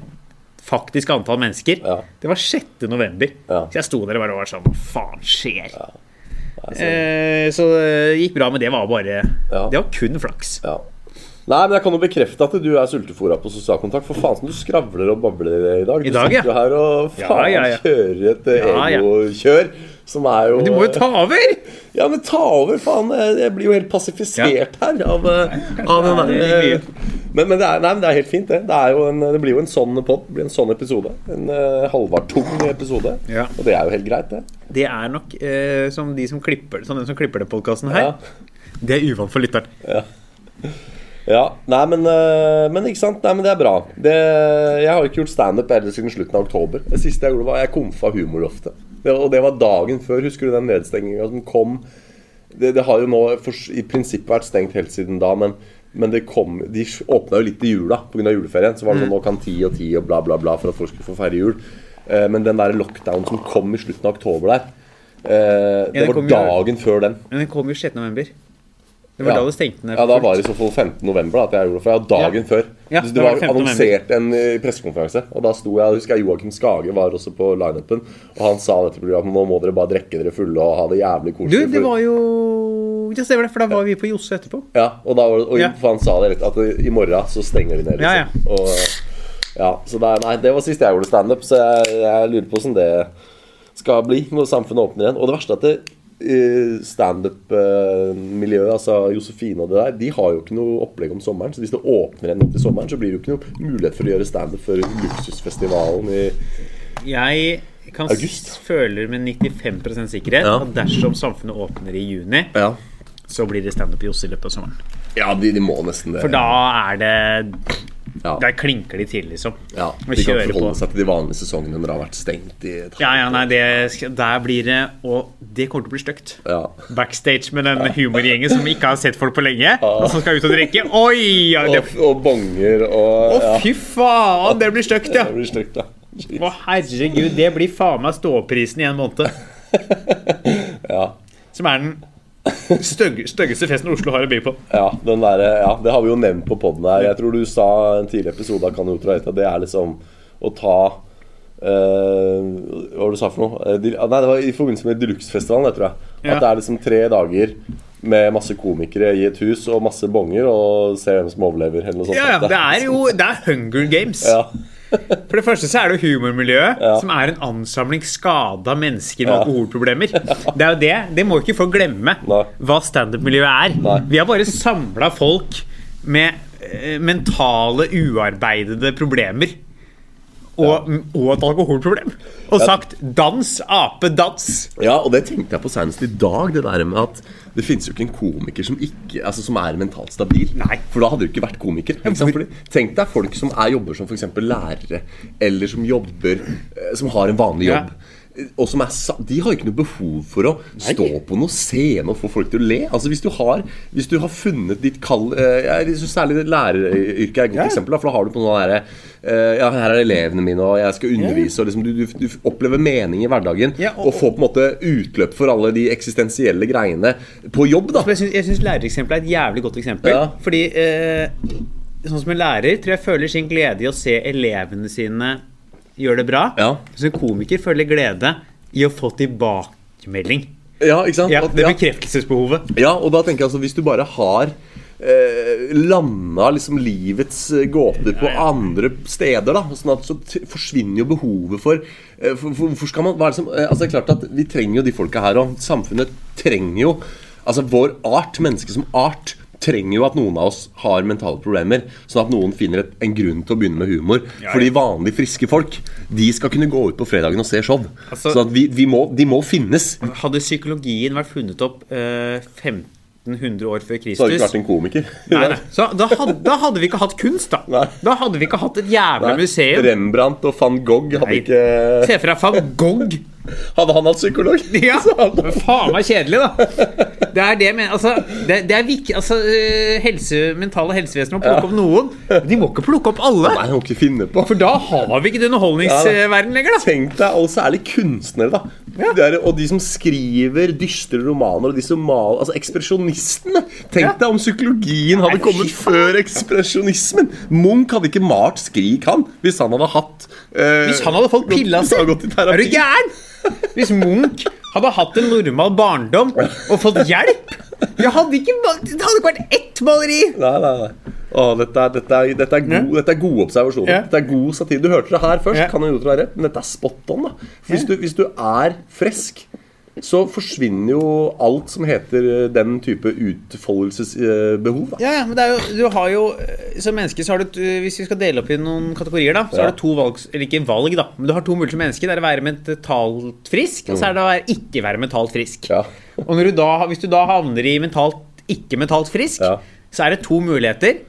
A: faktisk antall mennesker
B: Ja.
A: Det var 6. november.
B: Ja.
A: Så jeg sto der og bare var sånn Hva faen skjer?
B: Ja.
A: Eh, så det gikk bra, men det var bare
B: Ja.
A: Det var kun flaks.
B: Ja. Nei, men jeg kan jo bekrefte at du er sultefora på sosial kontakt. For faen som du skravler og babler i dag. Du
A: I dag,
B: sitter jo her og faen
A: ja, ja.
B: kjører et
A: Ja, ja.
B: egokjør Som er jo
A: Du må jo ta over!
B: Ja, men ta over, faen. Jeg blir jo helt pasifisert her av, nei, av den der eh, men, men, det er, nei, men det er helt fint, det. Det, en, det blir jo en sånn pod. Blir en sånn episode. En uh, Halvard tung episode.
A: Ja.
B: Og det er jo helt greit, det.
A: Det er nok uh, som de som klipper Som den som klipper den podkasten her.
B: Ja.
A: Det er uvant for lytteren.
B: Ja, nei, men, uh, men ikke sant? Nei, men det er bra. Det, jeg har ikke gjort standup siden slutten av oktober. Det siste jeg gjorde, var jeg komfa humorloftet. Det, og det var dagen før. Husker du den nedstenginga som kom? Det, det har jo nå for, i prinsippet vært stengt helt siden da, men, men det kom, de åpna jo litt i jula pga. juleferien. Så var det sånn nå kan ti og ti og bla, bla, bla for at folk skulle få feire jul. Eh, men den der lockdown som kom i slutten av oktober der, eh, det
A: ja,
B: var
A: dagen jo-
B: før den.
A: Men den kom jo 6. november. Det var
B: Ja.
A: da det stengte ned.
B: Ja, da var det i så fall 15. november at jeg gjorde det. For jeg dagen
A: Ja.
B: før.
A: Ja,
B: det,
A: var
B: var
A: det 15.
B: annonsert en eh, pressekonferanse, og da sto jeg jeg husker jeg Joakim Skage var også på lineupen, og han sa dette programmet nå må dere bare drikke dere fulle og ha det jævlig koselig.
A: Du,
B: det
A: var jo Ja, stemmer det, for da var vi på Josse etterpå.
B: Ja, og, da var og
A: Ja.
B: han sa det rett, at i morgen så stenger de ned.
A: Ja, ja.
B: Liksom. Og, ja, så det, nei, det var sist jeg gjorde standup, så jeg, jeg lurer på hvordan det skal bli når samfunnet åpner igjen. Og det verste er at det standup-miljøet, altså Josefine og det der, de har jo ikke noe opplegg om sommeren. Så hvis det åpner igjen opp til sommeren, så blir det jo ikke noe mulighet for å gjøre standup før luksusfestivalen i
A: Jeg kan
B: August.
A: Føler med 95 sikkerhet
B: Ja.
A: at dersom samfunnet åpner i juni,
B: Ja,
A: så blir det standup i Josse i løpet av sommeren.
B: ja de, de må nesten det.
A: For da er det
B: ja.
A: Der klinker de til, liksom.
B: ja, De kan forholde
A: på.
B: seg til de vanlige sesongene når det har vært stengt i et
A: Ja, ja, nei, det, der blir det Og det kommer til å bli stygt.
B: Ja.
A: Backstage med den humorgjengen som ikke har sett folk på lenge, og som skal ut og drikke. Oi! Ja, det,
B: Og, og bonger og
A: å,
B: ja.
A: fy faen! Det blir stygt, ja.
B: Det blir stygt, ja.
A: Å, herregud, det blir faen meg ståprisen i en måned. (laughs)
B: Ja.
A: Som er den stygg, styggeste festen Oslo har å by på.
B: Ja, den der, ja, det har vi jo nevnt på poden her. Jeg tror du sa en tidligere episode av Kan at det er liksom å ta eh, Hva var det du sa for noe? Eh, de- Nei, det var i forbindelse med Deluxe-festivalen, tror jeg.
A: Ja.
B: At det er liksom tre dager med masse komikere i et hus og masse bonger, og se hvem som overlever, eller noe sånt.
A: Ja, ja, det er jo det er Hunger Games.
B: Ja.
A: For det første så er det humormiljøet,
B: Ja.
A: som er en ansamling skada mennesker med
B: Ja.
A: alkoholproblemer. Det er jo det. Det må ikke folk glemme,
B: Nei.
A: hva standup-miljøet er.
B: Nei.
A: Vi har bare samla folk med eh, mentale, uarbeidede problemer. Og, og et alkoholproblem. Og sagt 'dans, ape, dans'.
B: Ja, og det tenkte jeg på senest i dag. Det der med at det finnes jo ikke en komiker som, ikke, altså, som er mentalt stabil.
A: Nei.
B: For da hadde du ikke vært komiker. Ikke? Fordi, tenk deg folk som er jobber som f.eks. lærere, eller som jobber eh, Som har en vanlig
A: Ja.
B: Og som er, De har ikke noe behov for å stå på noen scene og få folk til å le. Altså Hvis du har, hvis du har funnet ditt kall eh, Jeg synes Særlig læreryrket er et godt
A: Ja.
B: eksempel. For da har du på noe derre eh, Ja, her er elevene mine, og jeg skal undervise. Og liksom du, du, du opplever mening i hverdagen.
A: Ja, og-
B: og, får på en måte utløp for alle de eksistensielle greiene på jobb. da
A: syns, jeg syns lærereksempelet er et jævlig godt eksempel.
B: Ja.
A: Fordi eh, sånn som en lærer tror jeg føler sin glede i å se elevene sine gjøre det bra.
B: Ja.
A: Så en komiker føler glede i å få tilbakemelding.
B: Ja, ikke sant?
A: Ja, det
B: er
A: bekreftelsesbehovet.
B: Ja, og da tenker jeg altså Hvis du bare har eh, landa liksom livets eh, gåter på andre steder, da sånn at så forsvinner jo behovet for eh, for- skal man hva er det som, eh, Altså det er klart at Vi trenger jo de folka her, og samfunnet trenger jo Altså vår art, mennesket som art, trenger jo at noen av oss har mentale problemer, sånn at noen finner et, en grunn til å begynne med humor.
A: Ja,
B: Fordi
A: ja.
B: vanlige, friske folk De skal kunne gå ut på fredagen og se show.
A: Altså-
B: sånn at vi, vi må, de må finnes.
A: Hadde psykologien vært funnet opp eh, 1500 år før Kristus
B: Så hadde vi ikke vært en komiker.
A: Nei, nei. Så da hadde, da hadde vi ikke hatt kunst, da.
B: Nei.
A: Da hadde vi ikke hatt et jævla museum.
B: Rembrandt og van Gogh hadde ikke
A: Se for deg van Gogh.
B: Hadde han hatt psykolog? (laughs)
A: Ja, (laughs)
B: Men
A: faen meg kjedelig, da. Det er det jeg mener. Altså, det, det er viktig altså, øh, helse, Mentale helsevesen må plukke opp noen. De må ikke plukke opp alle.
B: Nei, må ikke finne på.
A: For da har vi ikke det underholdningsverden lenger, da.
B: Tenk deg, og særlig kunstnere, da. Det er, og de som skriver dystre romaner, og de som maler Altså ekspresjonistene. Tenk
A: Ja.
B: deg om psykologien hadde
A: Nei,
B: kommet før ekspresjonismen. Munch hadde ikke malt 'Skrik', han, hvis han hadde hatt eh,
A: Hvis han hadde fått pilla si! Er du gæren? Hvis Munch hadde hatt en normal barndom og fått hjelp Det hadde ikke, det hadde ikke vært ett maleri!
B: Nei, nei, nei. Å, dette, er, dette, er, dette, er god, dette er gode observasjoner.
A: Ja.
B: Dette er god satire. Du hørte det her først,
A: Ja.
B: kan jo være rett, men dette er spot on. da hvis, du, hvis du er frisk så forsvinner jo alt som heter eh, den type utfoldelsesbehov.
A: Ja, ja, men det er jo, du har jo eh, Som menneske så har du eh, Hvis vi skal dele opp i noen kategorier, da, så
B: Ja.
A: har du to valg Eller ikke valg, da, men du har to muligheter som menneske. Det er å være mentalt frisk, og så er det å være ikke være mentalt frisk.
B: Ja.
A: Og du da, hvis du da havner i mentalt ikke mentalt frisk, så er det to muligheter.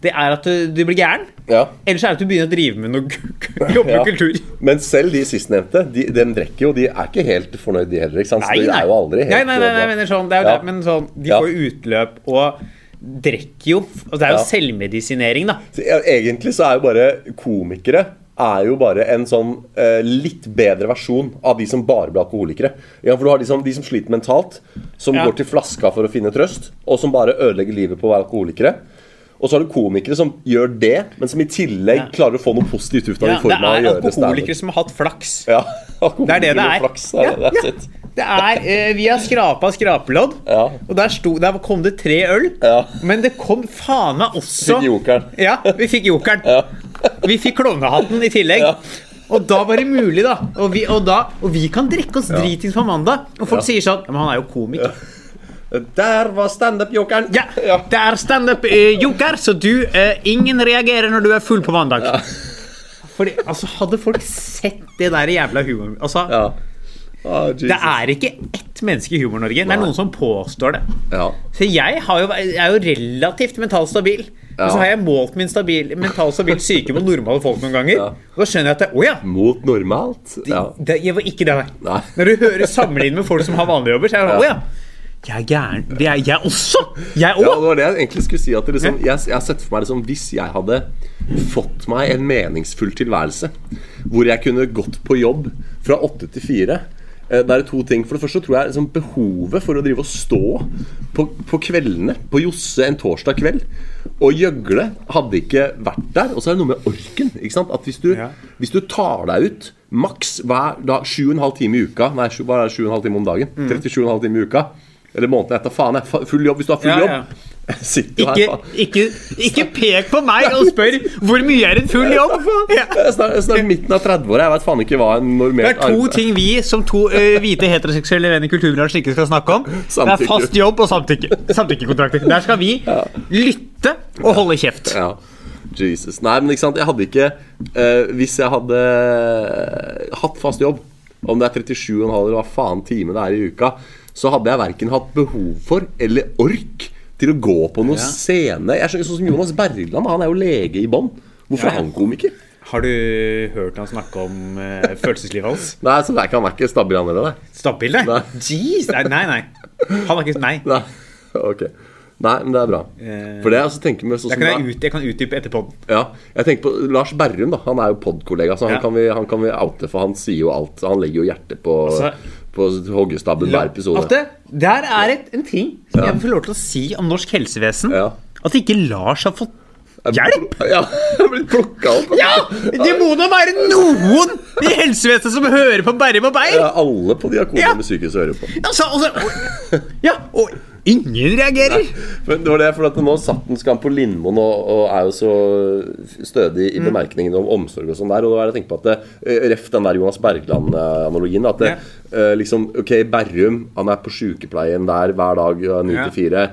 A: Det er at du, du blir gæren,
B: Ja.
A: eller så er det at du begynner å drive med noe (laughs) jobbe med kultur.
B: Men selv de sistnevnte, de, de drikker jo, de er ikke helt fornøyd, de heller. ikke sant? Så de er jo aldri helt
A: nei, nei, nei, nei,
B: bra.
A: sånn, det er jo det, men sånn, de får jo utløp og drikker jo og Det er jo selvmedisinering, da.
B: Så, Egentlig så er jo bare komikere er jo bare en sånn eh, litt bedre versjon av de som bare blir alkoholikere. Ja, for du har de som, de som sliter mentalt, som
A: Ja.
B: går til flaska for å finne trøst, og som bare ødelegger livet på å være alkoholikere. Og så har du komikere som gjør det, men som i tillegg
A: Ja.
B: klarer å få noe positivt ut av
A: Ja,
B: det i form
A: det
B: av å
A: er alkoholikere som har hatt flaks.
B: Ja, (laughs)
A: Det er det det er.
B: Flaks, er
A: Ja,
B: det,
A: ja.
B: it.
A: Det er eh, Vi har skrapa skrapelodd,
B: Ja.
A: og der, sto, der kom det tre øl.
B: Ja.
A: Men det kom faen meg også
B: Fikk jokeren.
A: Ja, vi fikk jokeren.
B: Ja.
A: Vi fikk klovnehatten i tillegg.
B: Ja.
A: Og da var det mulig, da. Og vi, og da, og vi kan drikke oss dritings på mandag. Og folk
B: Ja.
A: sier sånn men han er jo komiker.
B: Der var standup-jokeren!
A: Ja, det er standup-joker, så du eh, Ingen reagerer når du er full på mandag. Fordi, altså, hadde folk sett det der jævla humoren Altså,
B: Ja. oh,
A: det er ikke ett menneske i Humor-Norge. Det er noen som påstår det.
B: ja.
A: Så jeg, har jo, jeg er jo relativt mentalt stabil.
B: Ja.
A: Og så har jeg målt min stabil, mentalt stabil syke mot normale folk noen ganger.
B: Ja.
A: Og da skjønner jeg at det, oh, ja!
B: Mot normalt. Ja.
A: Det, jeg var ikke det, nei.
B: Nei.
A: Når du hører sammenlignet med folk som har vanlige jobber, så er det sånn oh, ja! Jeg er gæren. Det er jeg også! Jeg
B: Ja, det var det jeg egentlig skulle si. At det liksom, jeg, jeg har sett for meg liksom, Hvis jeg hadde fått meg en meningsfull tilværelse, hvor jeg kunne gått på jobb fra åtte til fire eh, det er to ting. For det første tror jeg liksom, behovet for å drive og stå på, på kveldene, på Josse en torsdag kveld, og gjøgle, hadde ikke vært der. Og så er det noe med orken. At hvis du,
A: Ja.
B: hvis du tar deg ut maks hver dag, sju og en halv time i uka Nei, hva er det, sju og en halv time om dagen. 37 og en i uka. Eller måneden etter. Faen, jeg har full jobb hvis du har full
A: Ja, ja. (laughs)
B: jobb. Jeg Ikke, her,
A: Ikke, ikke, pek på meg og spør hvor mye er en full jobb. Ja.
B: Jeg snart, snart midten av 30-åra. Jeg vet faen ikke hva en normert Det
A: er to ting vi som to ø, hvite heteroseksuelle venn i kulturbransjen ikke skal snakke om. Det er fast jobb og samtykke. samtykkekontrakter. Der skal vi (laughs) lytte og holde kjeft.
B: Ja. Jesus. Nei, men ikke sant, jeg hadde ikke uh, Hvis jeg hadde hatt fast jobb, om det er 37,5 eller hva faen time det er i uka, så hadde jeg verken hatt behov for eller ork til å gå på noen
A: Ja.
B: scene. Jeg skjønner Sånn som Jonas Bergland, han er jo lege i bånn. Hvorfor
A: Ja,
B: er han komiker?
A: Har du hørt han snakke om uh, følelseslivet hans? (laughs)
B: Nei, så det er ikke, Han er ikke stabil, han heller.
A: Stabil, nei? Jeez, nei, nei. Han er ikke Nei. (laughs)
B: nei. Ok. Nei, men det er bra.
A: Eh,
B: For det jeg også tenker med sånn som
A: kan jeg, ut, jeg kan utdype etter podden.
B: Ja, jeg tenker på Lars Berrum, da. Han er jo podkollega, så han,
A: Ja.
B: kan vi, han kan vi oute, for han sier jo alt. Han legger jo hjertet på,
A: Altså,
B: på hoggestabben hver episode.
A: At det, der er et, en ting som jeg får lov til å si om norsk helsevesen. At ikke Lars har fått hjelp! (laughs)
B: Ja, jeg er blitt plukka opp.
A: Ja! Det må da være noen i helsevesenet som hører på Berrum og Beyer!
B: Ja, alle på diakonene
A: Ja.
B: psykisk hører på.
A: Altså, altså, ja, og ingen reagerer!
B: Men det var det, for at Nå satt den skam på Lindmoen og, og er jo så stødig
A: Mm.
B: i bemerkningene om omsorg og sånn der. Og da er det å tenke på at det, eh, Ref den der Jonas Bergland-analogien. At det, ja. liksom, ok, Berrum han er på sykepleien der hver dag ni 9
A: Ja.
B: til 4.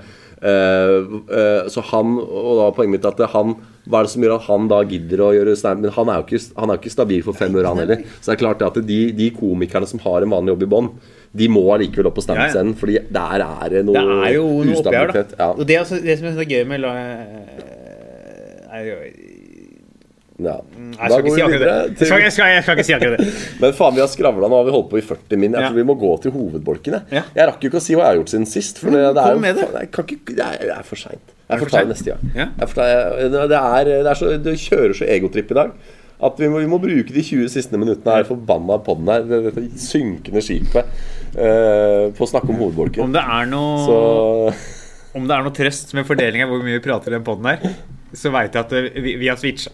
B: så han Og da poenget mitt at han hva er det som gjør at han da gidder å gjøre stand Men han er jo ikke, han er jo ikke stabil for fem øre, han heller. Så det er klart at de, de komikerne som har en vanlig jobb i bånn, de må allikevel opp på standup-scenen. Fordi der er det noe
A: Det er jo noe oppi her, da.
B: Ja.
A: Og det, er altså, det som er så gøy med la- er jo-
B: Ja.
A: Mm, Jeg
B: Da
A: skal si. Jeg skal, jeg skal, jeg skal ikke si akkurat det. (laughs)
B: Men faen, vi har skravla nå. Har vi holdt på i 40 min. Jeg
A: Ja.
B: tror vi må gå til hovedbolkene.
A: Ja.
B: Jeg rakk jo ikke å si hva jeg har gjort siden sist. For det, det er jo faen, jeg kan ikke, det er, det er for seint. Jeg får ta det neste gang.
A: Ja.
B: Det kjører så egotripp i dag at vi må, vi må bruke de 20 siste minuttene her forbanna poden her, det- dette synkende skipet, eh, på å snakke om hovedbolken.
A: Om det er noe
B: Så
A: Om det er noe trøst med av hvor mye vi prater i den poden her, så veit jeg at vi, vi har switcha.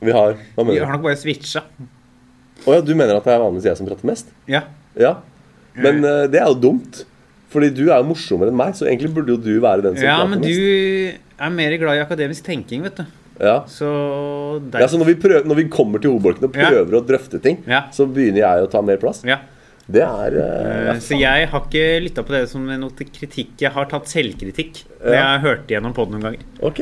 B: vi har Hva
A: Vi har nok bare switcha.
B: Å ja, du mener at det er vanligvis jeg som prater mest?
A: Ja.
B: Ja. Men uh, det er jo dumt. Fordi du er jo morsommere enn meg, så egentlig burde jo du være den som
A: ja,
B: prater
A: men du er mer glad i akademisk tenking, vet du.
B: Ja.
A: Så
B: Ja, så når vi, prøver, når vi kommer til hovedbolken og
A: Ja.
B: prøver å drøfte ting,
A: Ja.
B: så begynner jeg å ta mer plass.
A: ja.
B: Det er Eh,
A: Så jeg har ikke lytta på det som noe kritikk. Jeg har tatt selvkritikk.
B: Ja.
A: jeg har hørt igjennom på noen ganger.
B: Ok.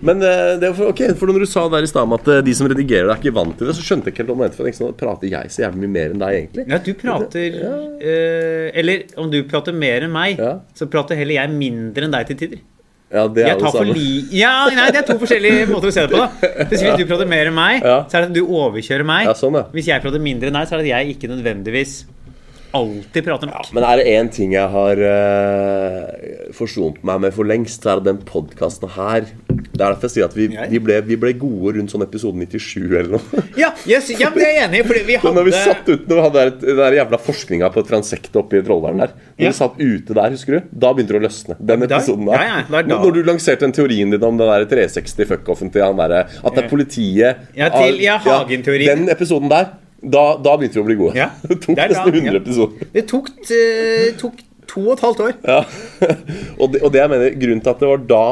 B: Men det er for, okay, for når du sa der i stad at de som redigerer, deg, er ikke vant til det, så skjønte jeg ikke helt om det for jeg sånn, Prater jeg så jævlig mye mer enn deg, egentlig?
A: Ja, du prater eh, Eller om du prater mer enn meg,
B: Ja.
A: så prater heller jeg mindre enn deg til tider.
B: Ja, det er
A: Jeg tar for li... Ja, nei, det er to forskjellige måter å se det på. da (laughs) Hvis du prater mer enn meg,
B: Ja.
A: så er det at du overkjører meg.
B: Ja, sånn, ja.
A: Hvis jeg prater mindre enn deg, så er det at jeg ikke nødvendigvis alltid prater nok.
B: Men er det én ting jeg har uh, forsont meg med for lengst, så er det den podkasten her. Det er derfor jeg sier at vi, vi, ble, vi ble gode rundt sånn episode 97 eller noe.
A: Ja, yes, ja, men det er jeg enig i. Fordi vi (laughs)
B: Så når vi satt ute Når vi hadde den der jævla forskninga på transektet oppe i Trollheimen der Når
A: Ja.
B: vi satt ute der, husker du? Da begynte det å løsne. Den episoden der.
A: ja, ja.
B: Når du lanserte den teorien din om den der 360 fuckoffen til han derre At det er politiet
A: Ja, til- ja, Hagen-teorien.
B: Den episoden der, da, da begynte vi å bli gode.
A: Ja, (laughs)
B: det tok
A: det er
B: nesten 100
A: ja.
B: episoder.
A: Det tok, eh, tok to og et halvt år.
B: Ja. (laughs) og, det, og det jeg mener Grunnen til at det var da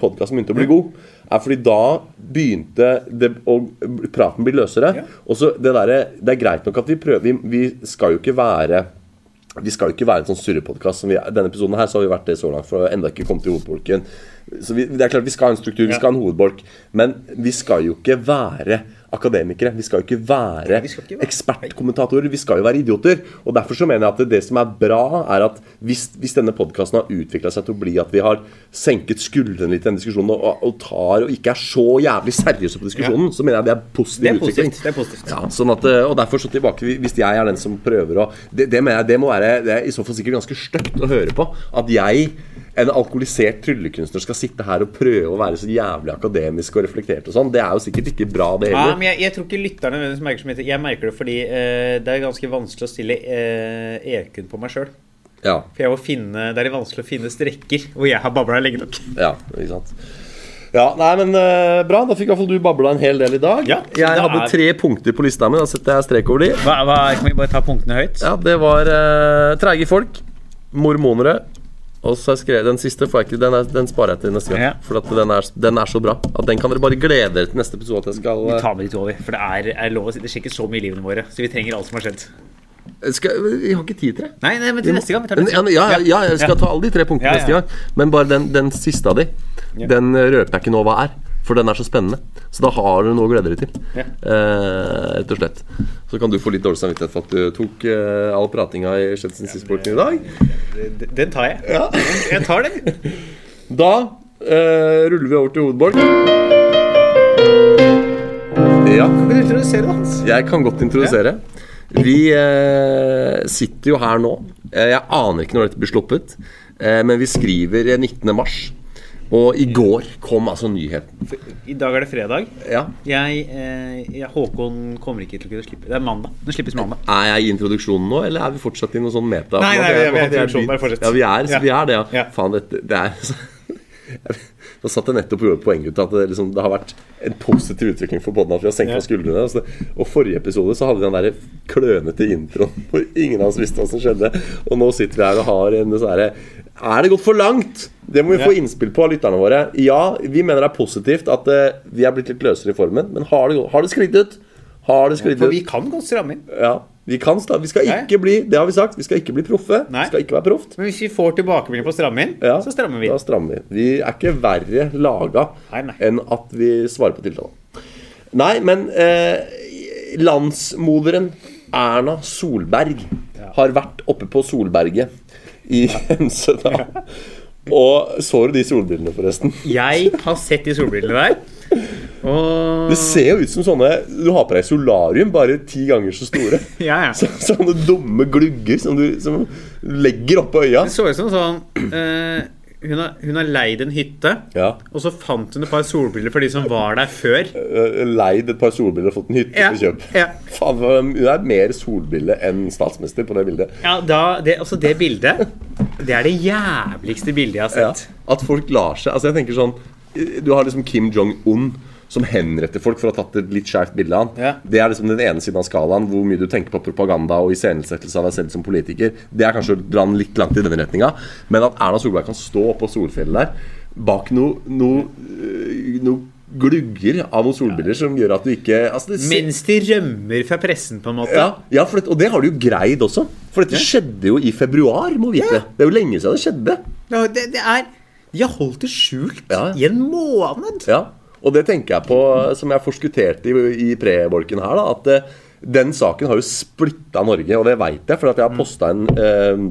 B: podkasten begynte å bli god, er fordi da begynte det, og praten bli løsere.
A: Ja.
B: Og så det der, Det er greit nok at vi prøver Vi, vi skal jo ikke være vi skal jo ikke være en sånn surrepodkast. Denne episoden her så har vi vært det så langt, for enda ikke kommet til hovedbolken. Så vi, det er klart Vi skal ha en struktur, vi skal ha en hovedbolk, men vi skal jo ikke være akademikere. Vi skal jo ikke være
A: være-
B: ekspertkommentatorer. Vi skal jo være idioter. Og Derfor så mener jeg at det, det som er bra, er at hvis, hvis denne podkasten har utvikla seg til å bli at vi har senket skuldrene litt i denne diskusjonen og, og tar og ikke er så jævlig seriøse på diskusjonen, så mener jeg det er positiv
A: Det er
B: utvikling.
A: positivt. Det er positivt.
B: Ja, sånn at, eh, og derfor så tilbake Hvis jeg er den som prøver å Det, det, mener jeg, det må være Det er i så fall sikkert ganske stygt å høre på. At jeg, en alkoholisert tryllekunstner, skal sitte her og prøve å være så jævlig akademisk og reflektert og sånn. Det er jo sikkert ikke bra, det
A: Ja,
B: heller.
A: men jeg, jeg tror ikke lytterne merker så mye. Jeg merker det fordi eh, det er ganske vanskelig å stille eh, EQ-en på meg sjøl.
B: Ja,
A: For jeg må finne, det er vanskelig å finne strekker hvor jeg har babla lenge nok.
B: ja, ikke sant. Ja, nei, men uh, Bra. Da fikk i hvert fall du babla en hel del i dag.
A: Ja,
B: jeg hadde
A: er-
B: tre punkter på lista mi. Da setter jeg strek over de.
A: Hva, hva, kan vi bare ta punktene høyt?
B: Ja, Det var uh, treige folk, mormonere. Og så har jeg skrevet den siste, får jeg ikke, den, er, den sparer jeg til neste gang.
A: Ja.
B: For den er, den er så bra at den kan dere bare glede dere til neste episode. At jeg skal,
A: Vi
B: eh,
A: tar med de to over. For det er, er lov å si Det skjer ikke så mye i livene våre. Så vi trenger alt som har skjedd.
B: skal Vi har ikke tid til det.
A: Nei, nei men til neste gang. Vi tar neste
B: ja, ja, ja, jeg skal ta alle de tre punktene neste gang. Men bare den, den siste av de, den røper jeg ikke nå hva er. For den er så spennende. Så da har du noe å glede deg til.
A: Ja.
B: Eh, rett og slett. Så kan du få litt dårlig samvittighet for at du tok eh, all pratinga i Skjelsen Sissporten i dag.
A: Den- Den tar jeg. Jeg tar den. (laughs)
B: Da eh, ruller vi over til hovedbolk. Ja,
A: Kan du introdusere det, Hans?
B: jeg kan godt introdusere. Vi eh, sitter jo her nå. Eh, jeg aner ikke når dette blir sluppet, eh, men vi skriver 19. mars. Og i går kom altså nyheten.
A: I dag er det fredag.
B: Ja.
A: Jeg, eh, jeg, Håkon kommer ikke til å kunne slippe. Det er mandag. Den slippes mandag.
B: Er jeg i introduksjonen nå, eller er vi fortsatt i noe sånn meta?
A: Nei, nei, vi er- vi er i
B: jeg
A: introduksjonen, bare fortsett.
B: Ja, vi er, vi er det, ja.
A: Ja.
B: Faen, det, det er Da satt jeg nettopp og gjorde poeng ut av at det, liksom, det har vært en positiv utvikling for podden at vi har senka
A: Ja.
B: skuldrene. Altså, og forrige episode så hadde vi den der klønete introen hvor ingen av oss visste hva som skjedde. Og nå sitter vi her og har en sånn herre Er det gått for langt? Det må vi få innspill på av lytterne våre. Ja, vi mener det er positivt at uh, vi er blitt litt løsere i formen, men har det, har det sklidd ut? Har det sklidd
A: For
B: ut?
A: vi kan godt stramme inn.
B: Ja, vi kan sta- Vi skal
A: Nei.
B: ikke bli Det har vi sagt. Vi skal ikke bli proffe.
A: Nei.
B: Vi skal ikke være proft.
A: Men hvis vi får tilbakemelding på å stramme inn,
B: Ja,
A: så strammer vi
B: Da strammer vi. Vi er ikke verre laga
A: Nei, nei.
B: enn at vi svarer på tiltalen. Nei, men eh, landsmoderen Erna Solberg har vært oppe på Solberget i (laughs) Hemsedal. Og så du de solbrillene, forresten?
A: Jeg har sett de solbrillene der. Og
B: Det ser jo ut som sånne Du har på deg solarium, bare ti ganger så store. (laughs)
A: Ja, ja.
B: Så, sånne dumme glugger som du som legger oppå øya.
A: Det så ut som sånn uh, hun, har, hun har leid en hytte,
B: Ja.
A: og så fant hun et par solbriller for de som var der før.
B: Eh, Leid et par solbriller og fått en hytte
A: Ja,
B: til kjøp.
A: ja. (laughs)
B: Faen, Hun er mer solbrille enn statsminister på det bildet.
A: Ja, da, det, altså det bildet Det er det jævligste bildet jeg har sett.
B: At folk lar seg Altså jeg tenker sånn Du har liksom Kim Jong-un som henretter folk for å ha tatt et litt skjevt bilde av han.
A: Ja.
B: Det er liksom den ene siden av skalaen, hvor mye du tenker på propaganda og iscenesettelse av deg selv som politiker. Det er kanskje å dra den litt langt i denne retninga. Men at Erna Solberg kan stå på Solfjellet der bak noe, noe, øh, noe glugger av noen solbriller som gjør at du ikke altså det
A: Mens de rømmer fra pressen, på en måte.
B: ja, ja det, Og det har du jo greid også. For dette skjedde jo i februar, må vite.
A: Ja.
B: Det er jo lenge siden det skjedde.
A: Ja, det, det er De har holdt det skjult
B: Ja.
A: i en måned!
B: Ja, Og det tenker jeg på, som jeg forskutterte i, i pre-bolken her, da, at eh, den saken har jo splitta Norge, og det veit jeg, for jeg har posta en eh, eh,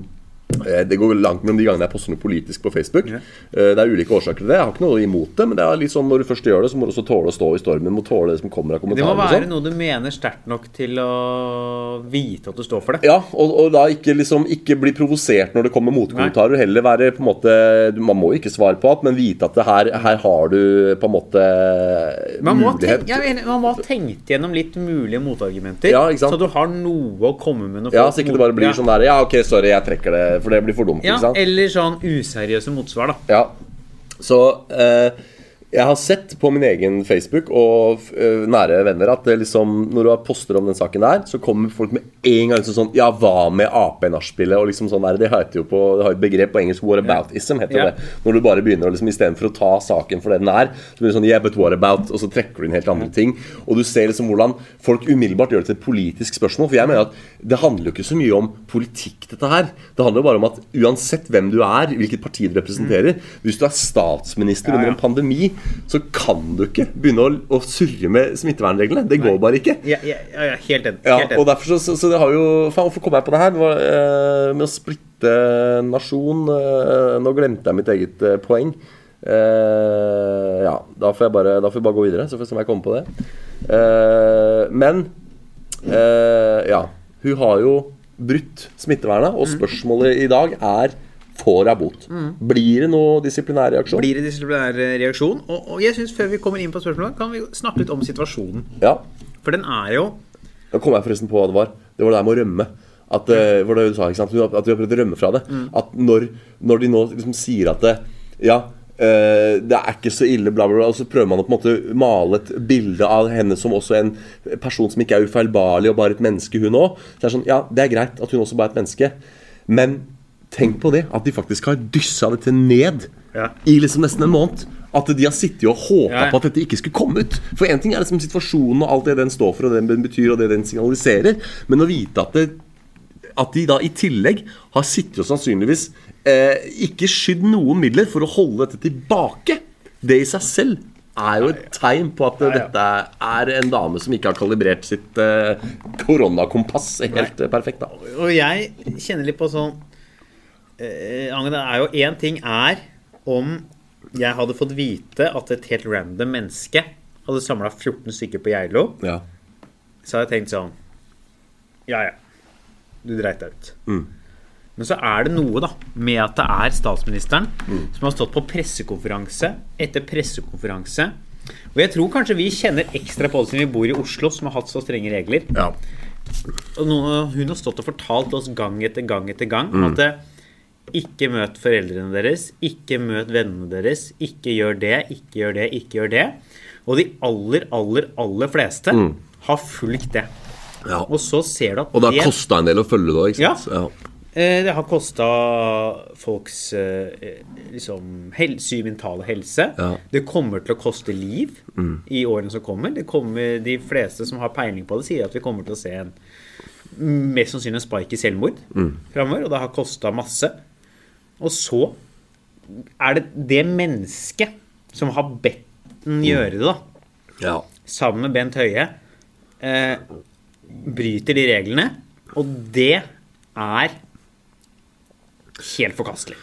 B: det går langt mellom de gangene jeg poster noe politisk på Facebook. Eh, Det er ulike årsaker til det. Jeg har ikke noe imot det, men det er litt sånn når du først gjør det, så må du også tåle å stå i stormen. Må tåle det som kommer av kommentarer
A: Det må være
B: sånn.
A: noe du mener sterkt nok til å vite at du står for det.
B: Ja, og, og da ikke, liksom, ikke bli provosert når det kommer motkommentarer. Heller være på en måte Man må ikke svare på alt, men vite at det her, her har du på en måte
A: Man må,
B: mulighet.
A: tenke, jeg er man må ha tenkt gjennom litt mulige motargumenter,
B: Ja,
A: så du har noe å komme med.
B: Ja, så ikke det bare blir sånn der Ja, ok, sorry, jeg trekker det, for det blir for dumt.
A: Ja,
B: ikke sant?
A: eller sånn useriøse motsvar, da.
B: Ja, så eh, jeg har sett på min egen Facebook og eh, nære venner at det liksom, når du har poster om den saken der, så kommer folk med en gang sånn Ja, hva med Ap i nachspielet? Og liksom sånn der, det heter jo på Det har et begrep på engelsk whataboutism, heter
A: yeah.
B: det. Når du bare begynner å liksom istedenfor å ta saken for det den er, så blir det sånn Yeah, but what about? Og så trekker du inn helt andre ting. Og du ser liksom hvordan folk umiddelbart gjør det til et politisk spørsmål. For jeg mener at det handler jo ikke så mye om politikk, dette her. Det handler jo bare om at uansett hvem du er, hvilket parti du representerer Hvis du er statsminister under en pandemi, så kan du ikke begynne å, å surre med smittevernreglene. Det går bare ikke.
A: Ja, ja, ja, helt enig.
B: Ja, og derfor så, så, så det har jo Faen, hvorfor kom jeg på det her? Det var, eh, med å splitte nasjon eh, Nå glemte jeg mitt eget eh, poeng. Ja, da får, jeg bare, da får jeg bare gå videre, så får vi se om jeg kommer på det. Men Ja. Hun har jo brutt smittevernet, og spørsmålet i dag er Får hun bot? Blir det noe disiplinær reaksjon?
A: Blir det disiplinær eh, reaksjon? Og, og jeg synes Før vi kommer inn på spørsmålet, kan vi snakke litt om situasjonen.
B: Ja.
A: For den er jo
B: Da kom jeg forresten på hva det var. Det var det der med å rømme. At, eh, hvor det du sa, ikke sant? At vi har prøvd å rømme fra det. At når, når de nå liksom sier at det, Ja, eh, det er ikke så ille, bla, bla, bla. Og så prøver man å på en måte male et bilde av henne som også en person som ikke er ufeilbarlig og bare et menneske, hun òg. Så det er sånn, ja, det er greit at hun også bare er et menneske. Men tenk på det, at de faktisk har dyssa dette ned
A: Ja.
B: i liksom nesten en måned. At de har sittet og håpa
A: Ja, ja.
B: på at dette ikke skulle komme ut. For én ting er liksom situasjonen og alt det den står for, og det den betyr, og det den signaliserer. Men å vite at, det, at de da i tillegg har sittet og sannsynligvis eh, ikke skydd noen midler for å holde dette tilbake, det i seg selv er jo et tegn på at eh, dette er en dame som ikke har kalibrert sitt eh, koronakompass helt Nei. perfekt. da
A: Og jeg kjenner litt på sånn eh, Agnes, det er jo én ting er om jeg hadde fått vite at et helt random menneske hadde samla 14 stykker på Geilo,
B: Ja.
A: så hadde jeg tenkt sånn Ja, ja. Du dreit deg ut.
B: Mm.
A: Men så er det noe da med at det er statsministeren
B: Mm.
A: som har stått på pressekonferanse etter pressekonferanse. Og jeg tror kanskje vi kjenner ekstra på det siden vi bor i Oslo, som har hatt så strenge regler.
B: ja.
A: Og hun har stått og fortalt oss gang etter gang etter gang
B: Mm.
A: at det, ikke møt foreldrene deres, ikke møt vennene deres, ikke gjør det, ikke gjør det, ikke gjør det. Og de aller, aller, aller fleste har fulgt det.
B: Mm. ja.
A: Og så ser du at
B: Og det har kosta en del å følge det ikke sant? Ja.
A: ja. det har kosta folks eh, liksom, helse, mentale helse.
B: Ja.
A: Det kommer til å koste liv i årene som kommer. Det kommer. De fleste som har peiling på det, sier at vi kommer til å se en mest sannsynlig en spike i selvmord framover, og det har kosta masse. Og så er det det mennesket som har bedt den gjøre det, da,
B: ja.
A: sammen med Bent Høie, eh, bryter de reglene, og det er helt forkastelig.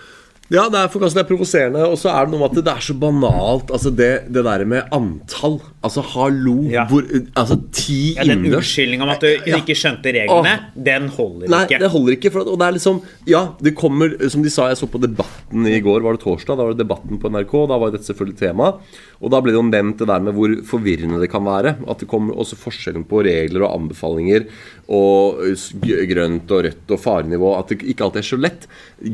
B: Ja, det er forkastelig, det er provoserende. Og så er det noe med at det er så banalt. Altså Det, det der med antall. Altså, hallo.
A: Ja.
B: Hvor, altså, ti
A: Ja, Den unnskyldninga om at du ikke skjønte reglene, den holder
B: Nei,
A: ikke.
B: det holder ikke. For, og det er liksom Ja, det kommer Som de sa, jeg så på Debatten i går, var det torsdag? Da var det Debatten på NRK. Da var dette selvfølgelig tema. Og da ble det jo nevnt det der med hvor forvirrende det kan være. At det kommer også forskjellen på regler og anbefalinger og grønt og rødt og farenivå. At det ikke alltid er så lett.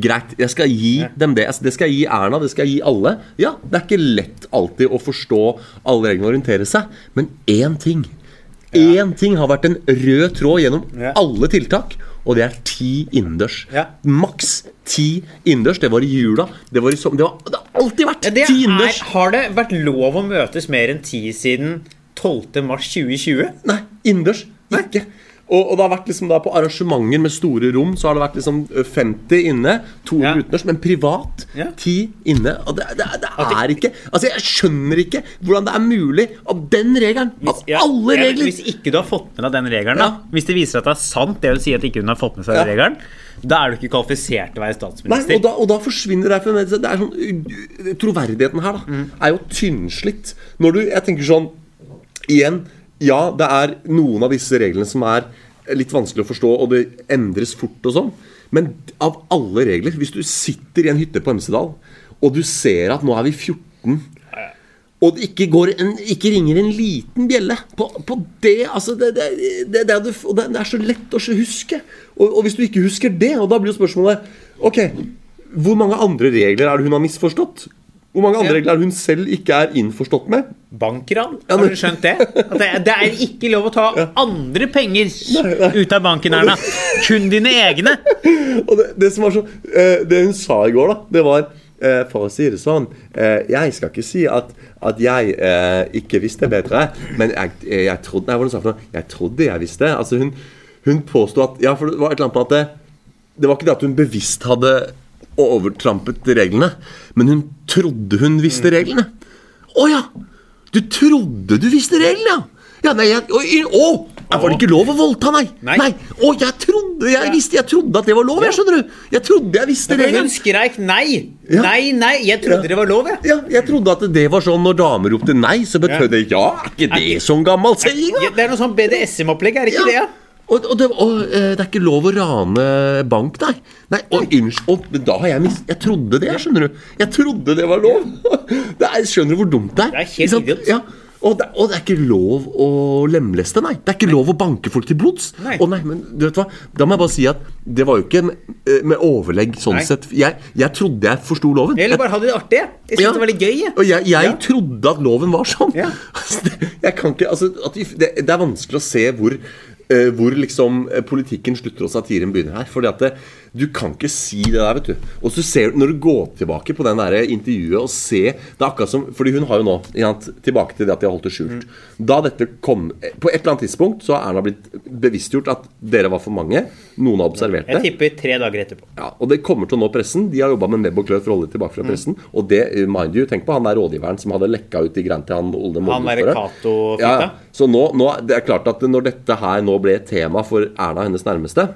B: Greit, jeg skal gi dem det. Altså, Det skal jeg gi Erna, det skal jeg gi alle. Ja, det er ikke lett alltid å forstå alle reglene og orientere seg, men én ting Én ting har vært en rød tråd gjennom alle tiltak, og det er ti innendørs.
A: Ja.
B: Maks ti innendørs. Det var i jula. Det, var i som, det, var, det har alltid vært
A: Ja,
B: ti innendørs.
A: har det vært lov å møtes mer enn ti siden 12. mars 2020?
B: Nei, innendørs. Ikke. Og, og det har vært liksom da på arrangementer med store rom Så har det vært liksom 50 inne, 200
A: Ja.
B: utendørs, men privat
A: Ja.
B: 10 inne. Og det, det, det er ikke Altså, jeg skjønner ikke hvordan det er mulig av den regelen, av
A: Ja,
B: alle regler
A: Hvis ikke du har fått med deg den regelen, da, hvis det viser at det er sant, det vil si at ikke hun har fått med seg
B: Ja.
A: den regelen, da er du ikke kvalifisert til å være
B: Nei,
A: statsminister.
B: og da, og da forsvinner det Det er sånn Troverdigheten her da
A: Mm.
B: er jo tynnslitt. Når du Jeg tenker sånn Igjen, ja, det er noen av disse reglene som er litt vanskelig å forstå, og det endres fort og sånn. Men av alle regler Hvis du sitter i en hytte på Hemsedal, og du ser at nå er vi 14 og det ikke, går en, ikke ringer en liten bjelle på, på det altså det, det, det, det, det, det, det er så lett å huske. Og, og hvis du ikke husker det, og da blir jo spørsmålet Ok, hvor mange andre regler er det hun har misforstått? Hvor mange andre regler er hun selv ikke er innforstått med?
A: Bankran, har du skjønt det? At det, det er ikke lov å ta andre penger (laughs)
B: nei.
A: ut av banken, Erna. Kun dine egne. (laughs)
B: Og det, det som var så eh, Det hun sa i går, da, det var eh, For å si det sånn eh, Jeg skal ikke si at, at jeg eh, ikke visste bedre, men jeg, jeg trodde Nei, hva sa for noe? Jeg trodde jeg visste. Altså, hun, hun påsto at Ja, for det var et eller annet med at det, det var ikke det at hun bevisst hadde overtrampet reglene, men hun trodde hun visste
A: Mm.
B: reglene. Å ja! Du trodde du visste reglene, ja! Ja, nei, jeg, å, å, var det ikke lov å voldta, nei?
A: Nei.
B: Å, jeg trodde jeg visste Jeg trodde at det var lov, jeg, skjønner du. Jeg trodde jeg visste reglene.
A: hun skreik nei.
B: Ja.
A: Nei, nei. Jeg trodde
B: Ja.
A: det var lov, jeg.
B: Ja, jeg trodde at det var sånn når damer ropte nei, så betød det ja. Er ikke det sånn gammel saying,
A: det er noe sånn BDSM-opplegg, er det ikke det? Ja?
B: Og, og, det, og eh, det er ikke lov å rane bank, nei. nei og unnskyld, og da har jeg mist... Jeg trodde det, skjønner du. Jeg trodde det var lov. (laughs) Det er, skjønner du hvor dumt det er?
A: Det er helt
B: liksom,
A: idiot.
B: Ja. Og det, og det er ikke lov å lemleste, nei. Det er ikke lov å banke folk til blods.
A: Nei.
B: Å nei, men du vet hva? Da må jeg bare si at det var jo ikke med, eh, med overlegg sånn
A: Nei.
B: sett. Jeg, jeg trodde jeg forsto loven.
A: Eller bare hadde det artig. jeg. syntes
B: Ja.
A: det var litt gøy. jeg.
B: Og jeg, jeg
A: Ja.
B: trodde at loven var sånn.
A: Ja. (laughs)
B: Altså, det, jeg kan ikke, altså, at det, det er vanskelig å se hvor, hvor liksom eh, politikken slutter og satiren begynner her. Fordi at det, du kan ikke si det der, vet du. Og så ser du, Når du går tilbake på den der intervjuet og ser Det er akkurat som Fordi hun har jo nå Tilbake til det at de har holdt det skjult. Da dette kom På et eller annet tidspunkt så har Erna blitt bevisstgjort at dere var for mange. Noen har observert det.
A: Jeg tipper tre dager etterpå.
B: Ja, og det kommer til å nå pressen. De har jobba med nebb og klør for å holde det tilbake fra pressen. Og det, eh, mind you, tenk på han der rådgiveren som hadde lekka ut de greiene til han Ole
A: Han derre. Cato-fitta.
B: Ja. Så nå, nå, det er klart at når dette her nå ble et tema for Erna og hennes nærmeste,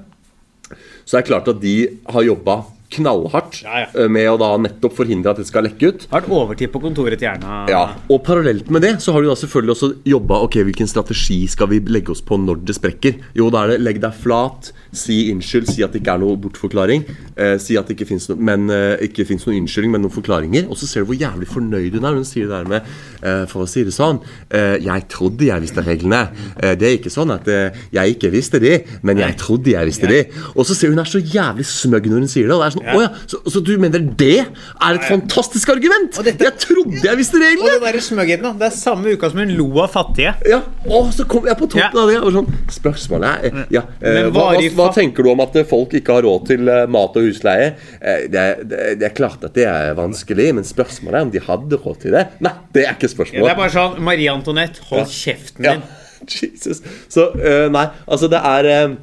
B: så det er klart at de har jobba knallhardt
A: Ja, ja.
B: eh, med å da nettopp forhindre at det skal lekke ut.
A: Har vært overtid på kontoret til Jerna.
B: Ja, Og parallelt med det så har du da selvfølgelig også jobba Ok, hvilken strategi skal vi legge oss på når det sprekker? Jo, da er det legg deg flat, si unnskyld, si at det ikke er noe bortforklaring. Eh, si at det ikke fins men, eh, noen unnskyldning, men noen forklaringer. Og så ser du hvor jævlig fornøyd hun er. Hun sier det der med eh, For å si det sånn eh, Jeg trodde jeg visste reglene. Eh, det er ikke sånn at jeg ikke visste de, men jeg trodde jeg visste de. Og så ser hun er så jævlig smøgg når hun sier det. Og det er sånn,
A: Ja.
B: ja, så, så du mener det er et fantastisk argument?
A: Og dette-
B: Jeg trodde jeg visste
A: Og
B: reglene!
A: den der smøgheten, da. Det er samme uka som hun lo av fattige.
B: Ja, og så kom jeg på toppen av det. Og sånn, spørsmålet er ja, eh, hva, hva, hva tenker du om at eh, folk ikke har råd til eh, mat og husleie? Eh, Det, det, det er klart at det er vanskelig, men spørsmålet er om de hadde råd til det. Nei, det er ikke
A: Ja, det er bare sånn Marie Antoinette, hold kjeften din. (laughs)
B: Jesus. Så uh, nei, altså det er uh,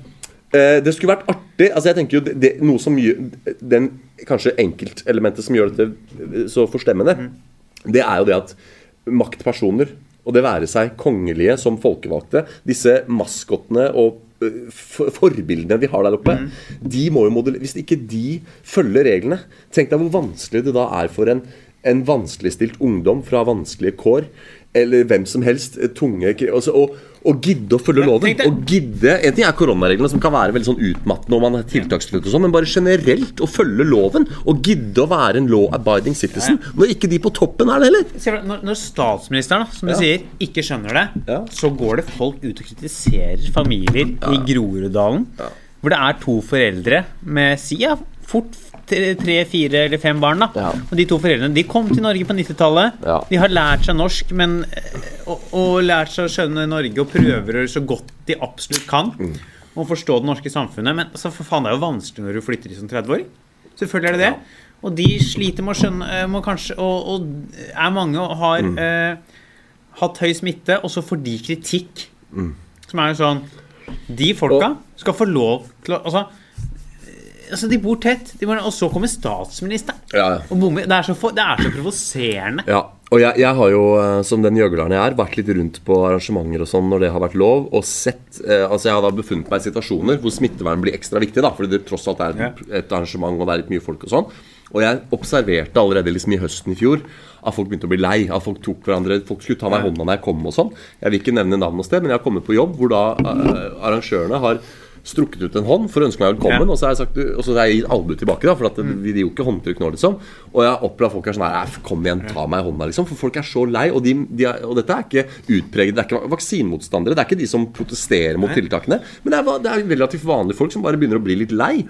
B: Det skulle vært artig Altså jeg tenker jo det, det, Noe som gjør Den kanskje enkeltelementet som gjør dette eh, så forstemmende, det er jo det at maktpersoner, og det være seg kongelige som folkevalgte, disse maskottene og eh, for- forbildene vi har der oppe, de må jo modellere Hvis ikke de følger reglene Tenk deg hvor vanskelig det da er for en, en vanskeligstilt ungdom fra vanskelige kår, eller hvem som helst, eh, tunge altså, og, og gidde å følge
A: Ja,
B: loven. Og gidde En ting er koronareglene, som kan være veldig sånn utmattende om man er tiltakstruet og sånn, men bare generelt å følge loven. Og gidde å være en law abiding citizen. Når ikke de på toppen er det heller.
A: Når, når statsministeren, som du
B: Ja.
A: sier, ikke skjønner det,
B: Ja.
A: så går det folk ut og kritiserer familier i Groruddalen, hvor det er to foreldre med si ja, fort tre, fire eller fem barn. da
B: Ja.
A: Og de to foreldrene de kom til Norge på 90-tallet.
B: Ja.
A: De har lært seg norsk men, eh, og, og lært seg å skjønne Norge og prøver så godt de absolutt kan. og forstå det norske samfunnet. Men altså, for faen, det er jo vanskelig når du flytter i som 30-åring. Selvfølgelig er det det. Og de sliter med å skjønne eh, må kanskje, og, og er mange og har
B: Mm.
A: eh, hatt høy smitte, og så får de kritikk.
B: Mm.
A: Som er jo sånn De folka skal få lov til å Altså, altså de bor tett, de bor, og så kommer statsministeren.
B: Ja, ja.
A: Og bommer. Det er så, for, det er så provoserende.
B: Ja, og jeg, jeg har jo, eh, som den gjøgleren jeg er, vært litt rundt på arrangementer og sånn når det har vært lov, og sett eh, Altså, jeg har da befunnet meg i situasjoner hvor smittevern blir ekstra viktig, da, fordi det tross alt er et, et arrangement, og det er litt mye folk og sånn. Og jeg observerte allerede liksom i høsten i fjor at folk begynte å bli lei. At folk tok hverandre Folk skulle ta meg i hånda når jeg kom og sånn. Jeg vil ikke nevne navn og sted, men jeg har kommet på jobb hvor da eh, arrangørene har strukket ut en hånd for å ønske meg velkommen,
A: Ja.
B: og så har jeg sagt Og så har jeg gitt albue tilbake, da, for at vi gir jo ikke håndtrykk nå, liksom. Og jeg har opplevd at folk er sånn her Kom igjen, ta meg i hånda, liksom. For folk er så lei. Og, de, de er, og dette er ikke utpreget Det er ikke vaksinemotstandere. Det er ikke de som protesterer mot tiltakene. Men det er, det er relativt vanlige folk som bare begynner å bli litt lei.